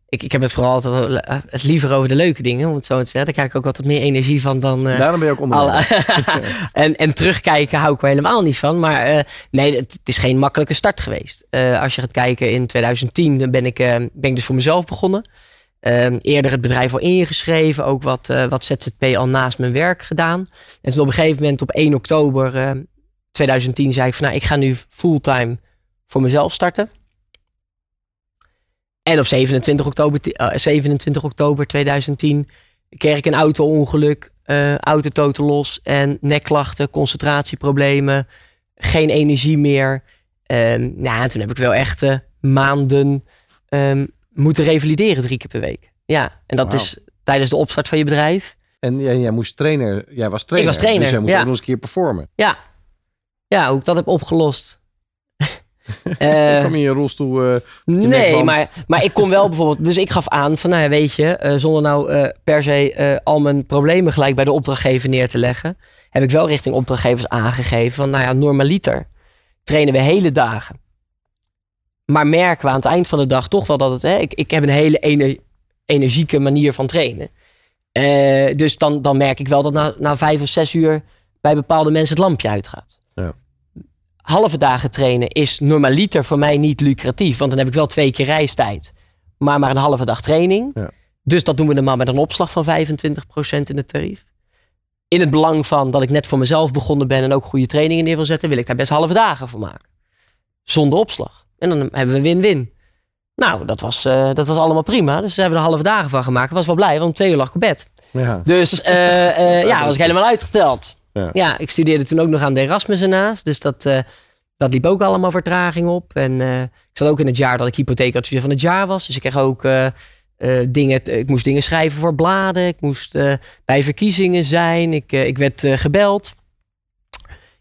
ik, ik heb het vooral altijd het liever over de leuke dingen, om het zo te zeggen. Daar krijg ik ook altijd meer energie van dan. daarom ben je ook ondernemer. *laughs* en, en terugkijken hou ik er helemaal niet van. Maar nee, het, is geen makkelijke start geweest. Als je gaat kijken in 2010, dan ben ik, ben ik dus voor mezelf begonnen. Ehm, eerder het bedrijf al ingeschreven, ook wat, eh, wat ZZP al naast mijn werk gedaan. En toen op een gegeven moment op 1 oktober eh, 2010 zei ik van nou, ik ga nu fulltime voor mezelf starten. En op 27 oktober, ti- eh, 27 oktober 2010 kreeg ik een auto-ongeluk, eh auto totaal los en nekklachten, concentratieproblemen, geen energie meer. Ehm nou, en toen heb ik wel echt maanden ehm, moeten revalideren drie keer per week. Ja, en dat is tijdens de opstart van je bedrijf. En jij, jij moest trainer, jij was trainer. was trainer, Dus jij moest ja. ook nog eens een keer performen. Ja, ja hoe ik dat heb opgelost. *laughs* Eh, kwam je in je rolstoel... eh, je Nee, maar, maar ik kon wel bijvoorbeeld. Dus ik gaf aan van, nou ja, weet je, eh, zonder nou per se al mijn problemen gelijk bij de opdrachtgever neer te leggen, heb ik wel richting opdrachtgevers aangegeven van, nou ja, normaliter trainen we hele dagen. Maar merken we aan het eind van de dag toch wel dat het, hè, ik, ik heb een hele ener- energieke manier van trainen. Eh, dus dan, dan merk ik wel dat na, na vijf of zes uur bij bepaalde mensen het lampje uitgaat Ja. halve dagen trainen is normaliter voor mij niet lucratief. Want dan heb ik wel twee keer reistijd. Maar maar een halve dag training. Ja. Dus dat doen we dan maar met een opslag van 25% in het tarief. In het belang van dat ik net voor mezelf begonnen ben en ook goede trainingen neer wil zetten, wil ik daar best halve dagen voor maken. Zonder opslag. En dan hebben we win-win. Nou, dat was, eh, dat was allemaal prima. Dus daar hebben we er halve dagen van gemaakt. Ik was wel blij, want om twee uur lag ik op bed. Ja. Dus eh, *laughs* ja, was ik helemaal uitgeteld. Ja. Ja. ik studeerde toen ook nog aan de Erasmus ernaast. Dus dat, dat liep ook allemaal vertraging op. En ik zat ook in het jaar dat ik hypotheekadviseur van het jaar was. Dus ik kreeg ook dingen. Ik moest dingen schrijven voor bladen. Ik moest bij verkiezingen zijn. Ik, ik werd gebeld.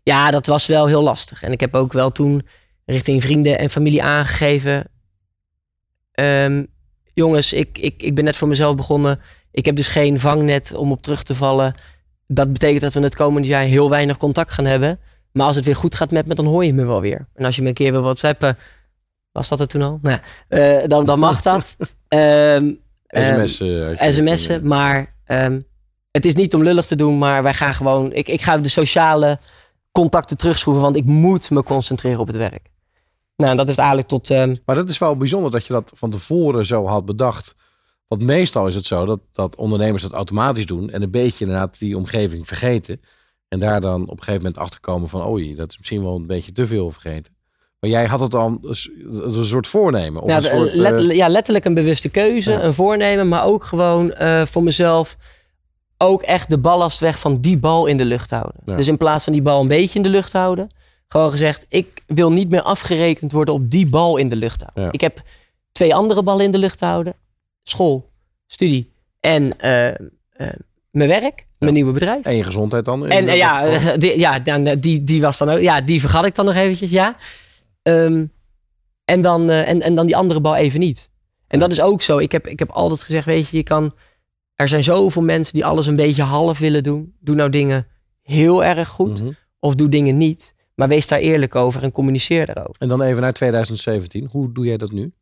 Ja, dat was wel heel lastig. En ik heb ook wel toen richting vrienden en familie aangegeven. ehm, jongens, ik, ik, ik ben net voor mezelf begonnen. Ik heb dus geen vangnet om op terug te vallen. Dat betekent dat we het komende jaar heel weinig contact gaan hebben. Maar als het weer goed gaat met me, dan hoor je me wel weer. En als je me een keer wil whatsappen, was dat het toen al? Nou, eh, dan, dan mag dat. *laughs* Ehm, ehm, SMS. eh, sms'en, maar het is niet om lullig te doen, maar wij gaan gewoon. Ik, ik ga de sociale contacten terugschroeven, want ik moet me concentreren op het werk. Nou, dat heeft eigenlijk tot. ehm, Maar dat is wel bijzonder dat je dat van tevoren zo had bedacht. Want meestal is het zo dat, dat ondernemers dat automatisch doen. En een beetje inderdaad die omgeving vergeten. En daar dan op een gegeven moment achter komen van... oei, dat is misschien wel een beetje te veel vergeten. Maar jij had het dan dus, is een soort voornemen. Of ja, een soort, eh, letterlijk, ja, letterlijk een bewuste keuze, Ja. een voornemen, maar ook gewoon eh, voor mezelf ook echt de ballast weg van die bal in de lucht houden. Ja. Dus in plaats van die bal een beetje in de lucht houden, gewoon gezegd, ik wil niet meer afgerekend worden op die bal in de lucht houden. Ja. Ik heb twee andere ballen in de lucht houden. School, studie en eh, eh, mijn werk, mijn nieuwe bedrijf. en je gezondheid dan. En ja, *laughs* die, ja dan, eh, die, die was dan ook. Ja, die vergat ik dan nog eventjes, ja. Ehm, En dan, en, en dan die andere bal even niet. En dat is ook zo. Ik heb, ik heb altijd gezegd, weet je, je kan... Er zijn zoveel mensen die alles een beetje half willen doen. Doe nou dingen heel erg goed. Mhm. Of doe dingen niet. Maar wees daar eerlijk over en communiceer daarover. En dan even naar 2017. Hoe doe jij dat nu?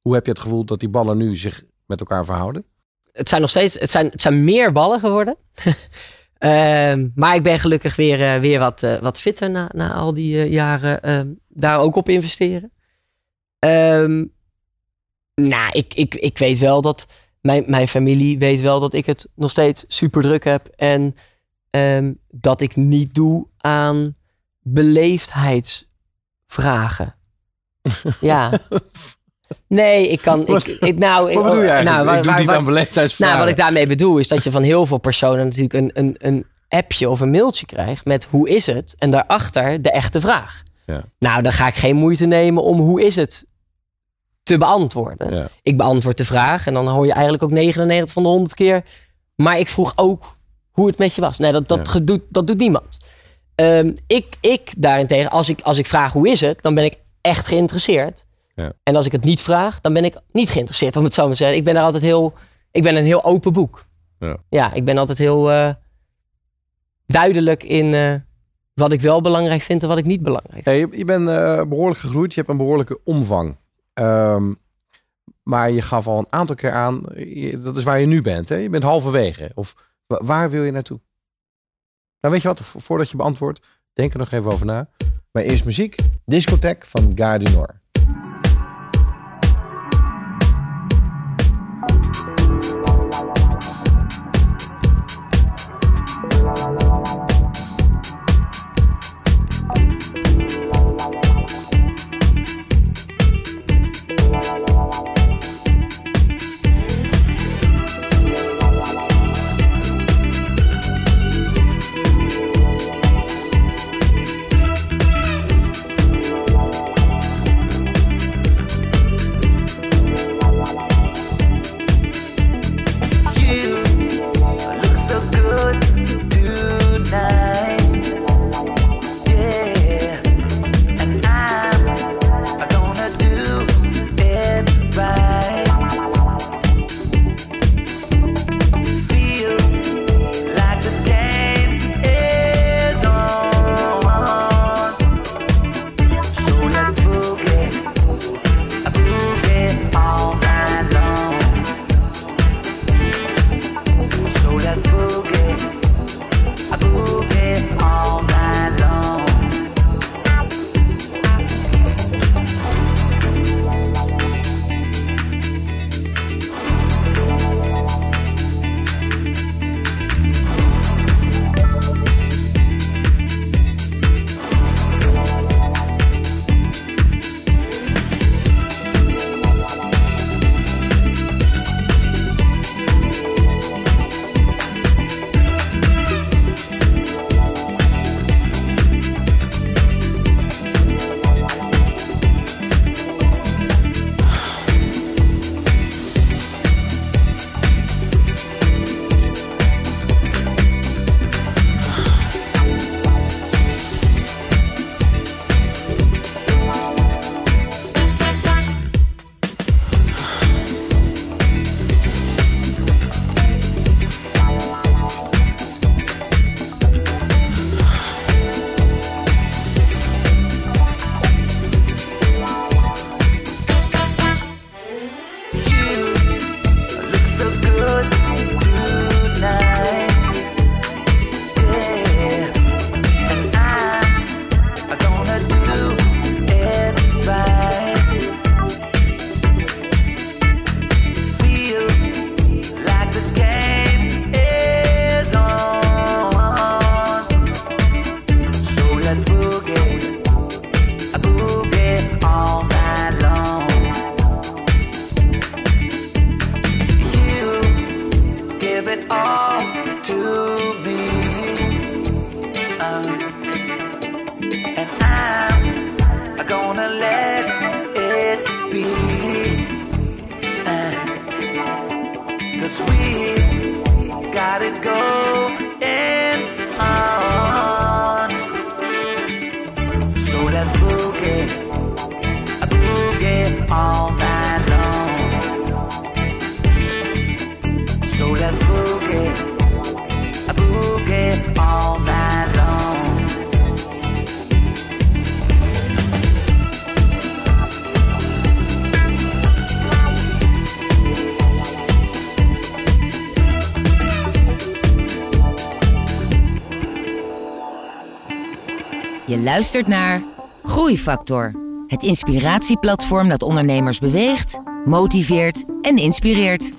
Hoe heb je het gevoel dat die ballen nu zich met elkaar verhouden? Het zijn nog steeds, het zijn, het zijn meer ballen geworden. *laughs* Ehm, maar ik ben gelukkig weer, eh, weer wat, eh, wat fitter na, na al die eh, jaren ehm, daar ook op investeren. Ehm, nou, ik, ik, ik weet wel dat mijn, mijn familie weet wel dat ik het nog steeds super druk heb. En dat ik niet doe aan beleefdheidsvragen. ja. Nee, ik kan. Ik, ik, nou, Wat bedoel je eigenlijk? Nou, waar- ik doe waar- niet waar- aan beleefdheidsvragen. nou, wat ik daarmee bedoel is dat je van heel veel personen natuurlijk een, een, een appje of een mailtje krijgt met hoe is het? En daarachter de echte vraag. Ja. Nou, dan ga ik geen moeite nemen om hoe is het te beantwoorden. Ja. Ik beantwoord de vraag en dan hoor je eigenlijk ook 99 van de 100 keer. Maar ik vroeg ook hoe het met je was. Nee, dat, dat, Ja. gedoet, dat doet niemand. Ehm, ik, ik daarentegen, als ik, als ik vraag hoe is het, dan ben ik echt geïnteresseerd. Ja. En als ik het niet vraag, dan ben ik niet geïnteresseerd, om het zo maar te zeggen. Ik ben daar altijd heel, ik ben een heel open boek. Ja. Ja, ik ben altijd heel eh, duidelijk in eh, wat ik wel belangrijk vind en wat ik niet belangrijk vind. Ja, je, je bent eh, behoorlijk gegroeid. Je hebt een behoorlijke omvang. Ehm, maar je gaf al een aantal keer aan, je- dat is waar je nu bent. Hè? Je bent halverwege. Of wa- waar wil je naartoe? Nou, weet je wat? Vo- Voordat je beantwoordt, denk er nog even over na. Maar eerst muziek. Discotheque van Gare. Luistert naar Groeifactor. Het inspiratieplatform dat ondernemers beweegt, motiveert en inspireert.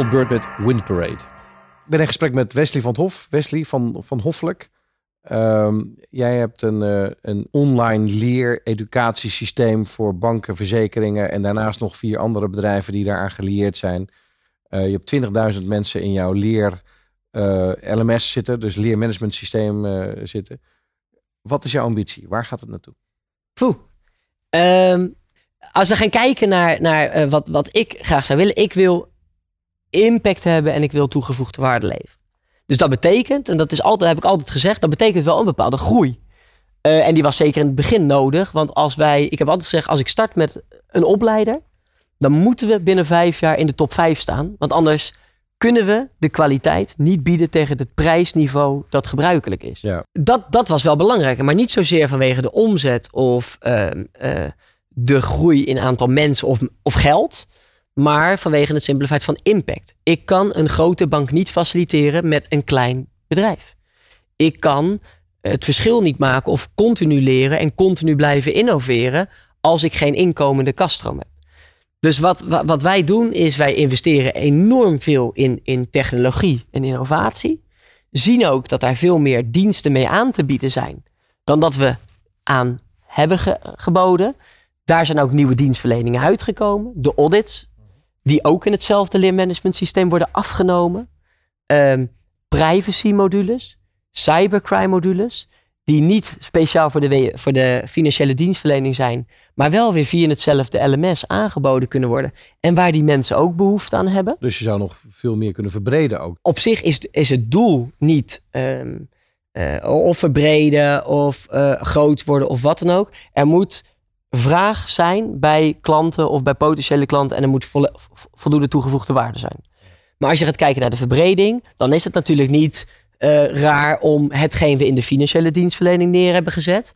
Donald Byrd met Wind Parade. Ik ben in gesprek met Wesley van het Hof. Wesley van, van Hoffelijk. Ehm, jij hebt een, eh, een online leer-educatiesysteem voor banken, verzekeringen en daarnaast nog vier andere bedrijven die daaraan gelieerd zijn. Eh, je hebt 20.000 mensen in jouw leer eh, LMS zitten, dus leermanagement systeem eh, zitten. Wat is jouw ambitie? Waar gaat het naartoe? Poeh. Ehm, als we gaan kijken naar, naar wat, wat ik graag zou willen. Ik wil impact hebben en ik wil toegevoegde waarde leveren. Dus dat betekent, en dat is altijd, heb ik altijd gezegd, dat betekent wel een bepaalde groei. Eh, en die was zeker in het begin nodig. Want als wij, ik heb altijd gezegd, als ik start met een opleider, dan moeten we binnen vijf jaar in de top vijf staan. Want anders kunnen we de kwaliteit niet bieden tegen het prijsniveau dat gebruikelijk is. Ja. Dat, dat was wel belangrijk. Maar niet zozeer vanwege de omzet of ehm, eh, de groei in aantal mensen of, of geld. Maar vanwege het simpele feit van impact. Ik kan een grote bank niet faciliteren met een klein bedrijf. Ik kan het verschil niet maken of continu leren en continu blijven innoveren als ik geen inkomende kaststroom heb. Dus wat, wa- wat wij doen is wij investeren enorm veel in, in technologie en innovatie. Zien ook dat daar veel meer diensten mee aan te bieden zijn dan dat we aan hebben ge- geboden. Daar zijn ook nieuwe dienstverleningen uitgekomen. De audits, die ook in hetzelfde leermanagement systeem worden afgenomen. Ehm, privacy modules, cybercrime modules, die niet speciaal voor de, voor de financiële dienstverlening zijn, maar wel weer via hetzelfde LMS aangeboden kunnen worden. En waar die mensen ook behoefte aan hebben. Dus je zou nog veel meer kunnen verbreden ook. Op zich is, is het doel niet ehm, eh, of verbreden of eh, groot worden of wat dan ook. Er moet vraag zijn bij klanten of bij potentiële klanten en er moet voldoende toegevoegde waarde zijn. Maar als je gaat kijken naar de verbreding, dan is het natuurlijk niet eh, raar om hetgeen we in de financiële dienstverlening neer hebben gezet,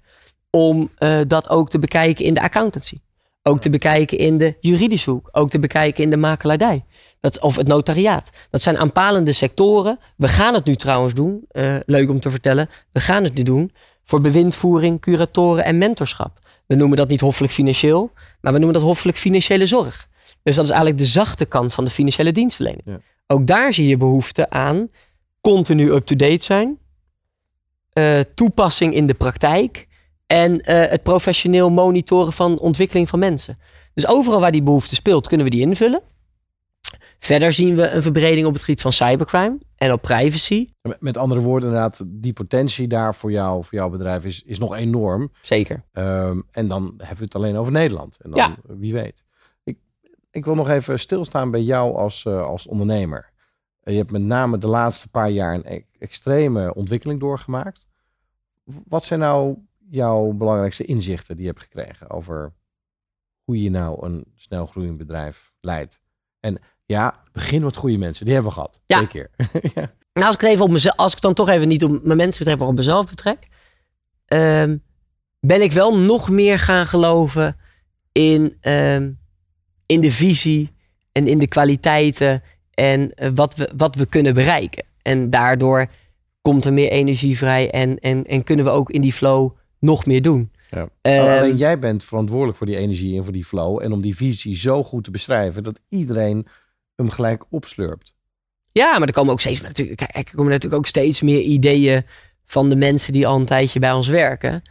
om eh, dat ook te bekijken in de accountancy. Ook te bekijken in de juridische hoek. Ook te bekijken in de makelaardij. Dat, of het notariaat. Dat zijn aanpalende sectoren. We gaan het nu trouwens doen. eh, leuk om te vertellen. We gaan het nu doen voor bewindvoering, curatoren en mentorschap. We noemen dat niet hoffelijk financieel, maar we noemen dat hoffelijk financiële zorg. Dus dat is eigenlijk de zachte kant van de financiële dienstverlening. Ja. Ook daar zie je behoefte aan continu up-to-date zijn. eh, toepassing in de praktijk. En eh, het professioneel monitoren van ontwikkeling van mensen. Dus overal waar die behoefte speelt, kunnen we die invullen. Verder zien we een verbreding op het gebied van cybercrime en op privacy. Met- andere woorden, inderdaad, die potentie daar voor jou, voor jouw bedrijf is, is nog enorm. Zeker. Ehm, en dan hebben we het alleen over Nederland. En dan, Ja. wie weet. Ik, ik wil nog even stilstaan bij jou als, eh, als ondernemer. Je hebt met name de laatste paar jaar een e- extreme ontwikkeling doorgemaakt. Wat zijn nou jouw belangrijkste inzichten die je hebt gekregen over hoe je nou een snel groeiend bedrijf leidt? En ja, begin met goede mensen. Die hebben we gehad. Ja. Twee keer. *laughs* Nou, als ik het even op mezelf, als ik dan toch even niet op mijn mensen betrek, maar op mezelf betrek, ehm, ben ik wel nog meer gaan geloven in, ehm, in de visie en in de kwaliteiten en eh, wat, we, wat we kunnen bereiken. En daardoor komt er meer energie vrij en, en, en kunnen we ook in die flow nog meer doen. Ja. Ehm, Maar alleen jij bent verantwoordelijk voor die energie en voor die flow. En om die visie zo goed te beschrijven dat iedereen hem gelijk opslurpt. Ja, maar er komen ook steeds, natuurlijk, er komen natuurlijk ook steeds meer ideeën van de mensen die al een tijdje bij ons werken.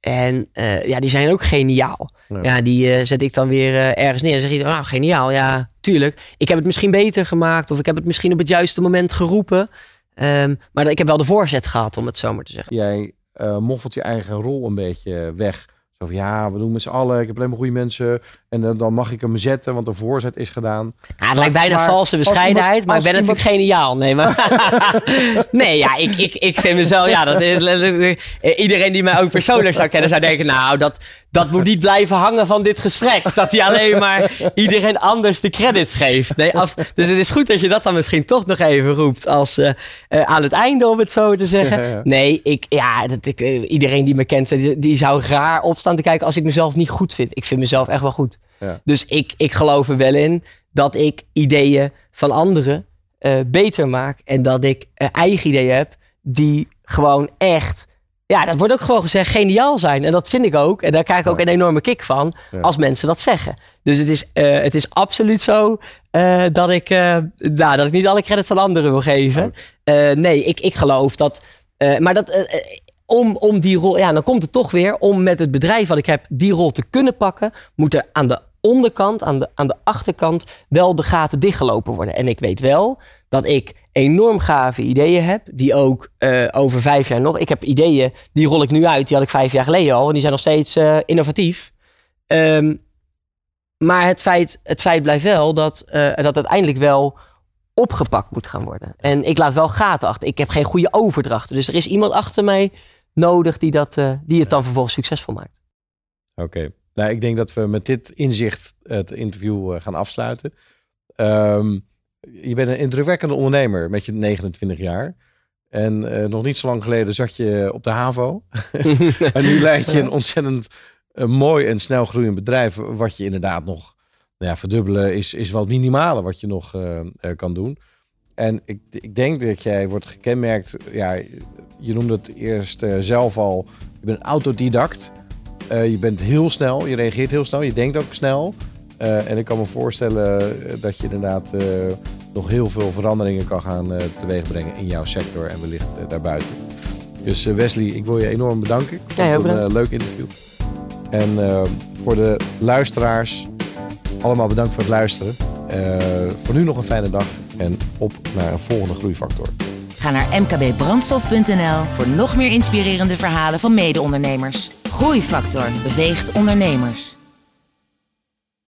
En eh, ja, die zijn ook geniaal. Ja. Ja, die eh, zet ik dan weer eh, ergens neer. En zeg je, nou, geniaal. Ja, tuurlijk. Ik heb het misschien beter gemaakt. Of ik heb het misschien op het juiste moment geroepen. Ehm, maar ik heb wel de voorzet gehad, om het zo maar te zeggen. Jij moffelt je eigen rol een beetje weg. Zo van ja, we doen met z'n allen. Ik heb alleen maar goede mensen. En dan, dan mag ik hem zetten, want de voorzet is gedaan. Ja, het lijkt bijna Maar valse als bescheidenheid, iemand- maar ik ben natuurlijk geniaal. Nee, maar... *laughs* nee ja, ik, ik, ik vind mezelf... Ja, dat, iedereen die mij ook persoonlijk zou kennen, zou denken... Nou, dat, dat moet niet blijven hangen van dit gesprek. Dat hij alleen maar iedereen anders de credits geeft. Nee, als, dus het is goed dat je dat dan misschien toch nog even roept... als eh, eh, aan het einde, om het zo te zeggen. Ja, ja. Nee, ik, ja, dat, ik, eh, iedereen die me kent, die, die zou raar opstaan te kijken... als ik mezelf niet goed vind. Ik vind mezelf echt wel goed. Ja. Dus ik, ik geloof er wel in dat ik ideeën van anderen beter maak. En dat ik eigen ideeën heb die gewoon echt Ja, dat wordt ook gewoon gezegd geniaal zijn. En dat vind ik ook. En daar krijg ik ook een enorme kick van als mensen dat zeggen. Dus het is, eh, het is absoluut zo eh, dat, ik, eh, nou, dat ik niet alle credits aan anderen wil geven. Nee, ik, ik geloof dat. maar dat. om, om die rol, ja, dan komt het toch weer om met het bedrijf wat ik heb die rol te kunnen pakken, moet er aan de onderkant, aan de, aan de achterkant, wel de gaten dichtgelopen worden. En ik weet wel dat ik enorm gave ideeën heb, die ook eh, over vijf jaar nog. Ik heb ideeën, die rol ik nu uit, die had ik vijf jaar geleden al, en die zijn nog steeds eh, innovatief. Ehm, maar het feit, het feit blijft wel dat, eh, dat uiteindelijk wel opgepakt moet gaan worden. En ik laat wel gaten achter. Ik heb geen goede overdrachten. Dus er is iemand achter mij nodig die, dat, die het dan vervolgens succesvol maakt. Oké. Nou, ik denk dat we met dit inzicht het interview gaan afsluiten. Ehm, je bent een indrukwekkende ondernemer met je 29 jaar. En eh, nog niet zo lang geleden zat je op de HAVO. *laughs* *laughs* en nu leid je een ontzettend eh, mooi en snel groeiend bedrijf. Wat je inderdaad nog nou ja, verdubbelen is, is wat minimale wat je nog eh, kan doen. En ik, ik denk dat jij wordt gekenmerkt. Ja, je noemde het eerst zelf al. Je bent autodidact. Je bent heel snel, je reageert heel snel, je denkt ook snel. Eh, en ik kan me voorstellen eh, dat je inderdaad eh, nog heel veel veranderingen kan gaan eh, teweegbrengen in jouw sector en wellicht daarbuiten. Dus Wesley, ik wil je enorm bedanken. Ik vond het een leuk interview. En eh, voor de luisteraars, allemaal bedankt voor het luisteren. Eh, voor nu nog een fijne dag en op naar een volgende groeifactor. Ga naar mkbbrandstof.nl voor nog meer inspirerende verhalen van mede-ondernemers. Groeifactor beweegt ondernemers.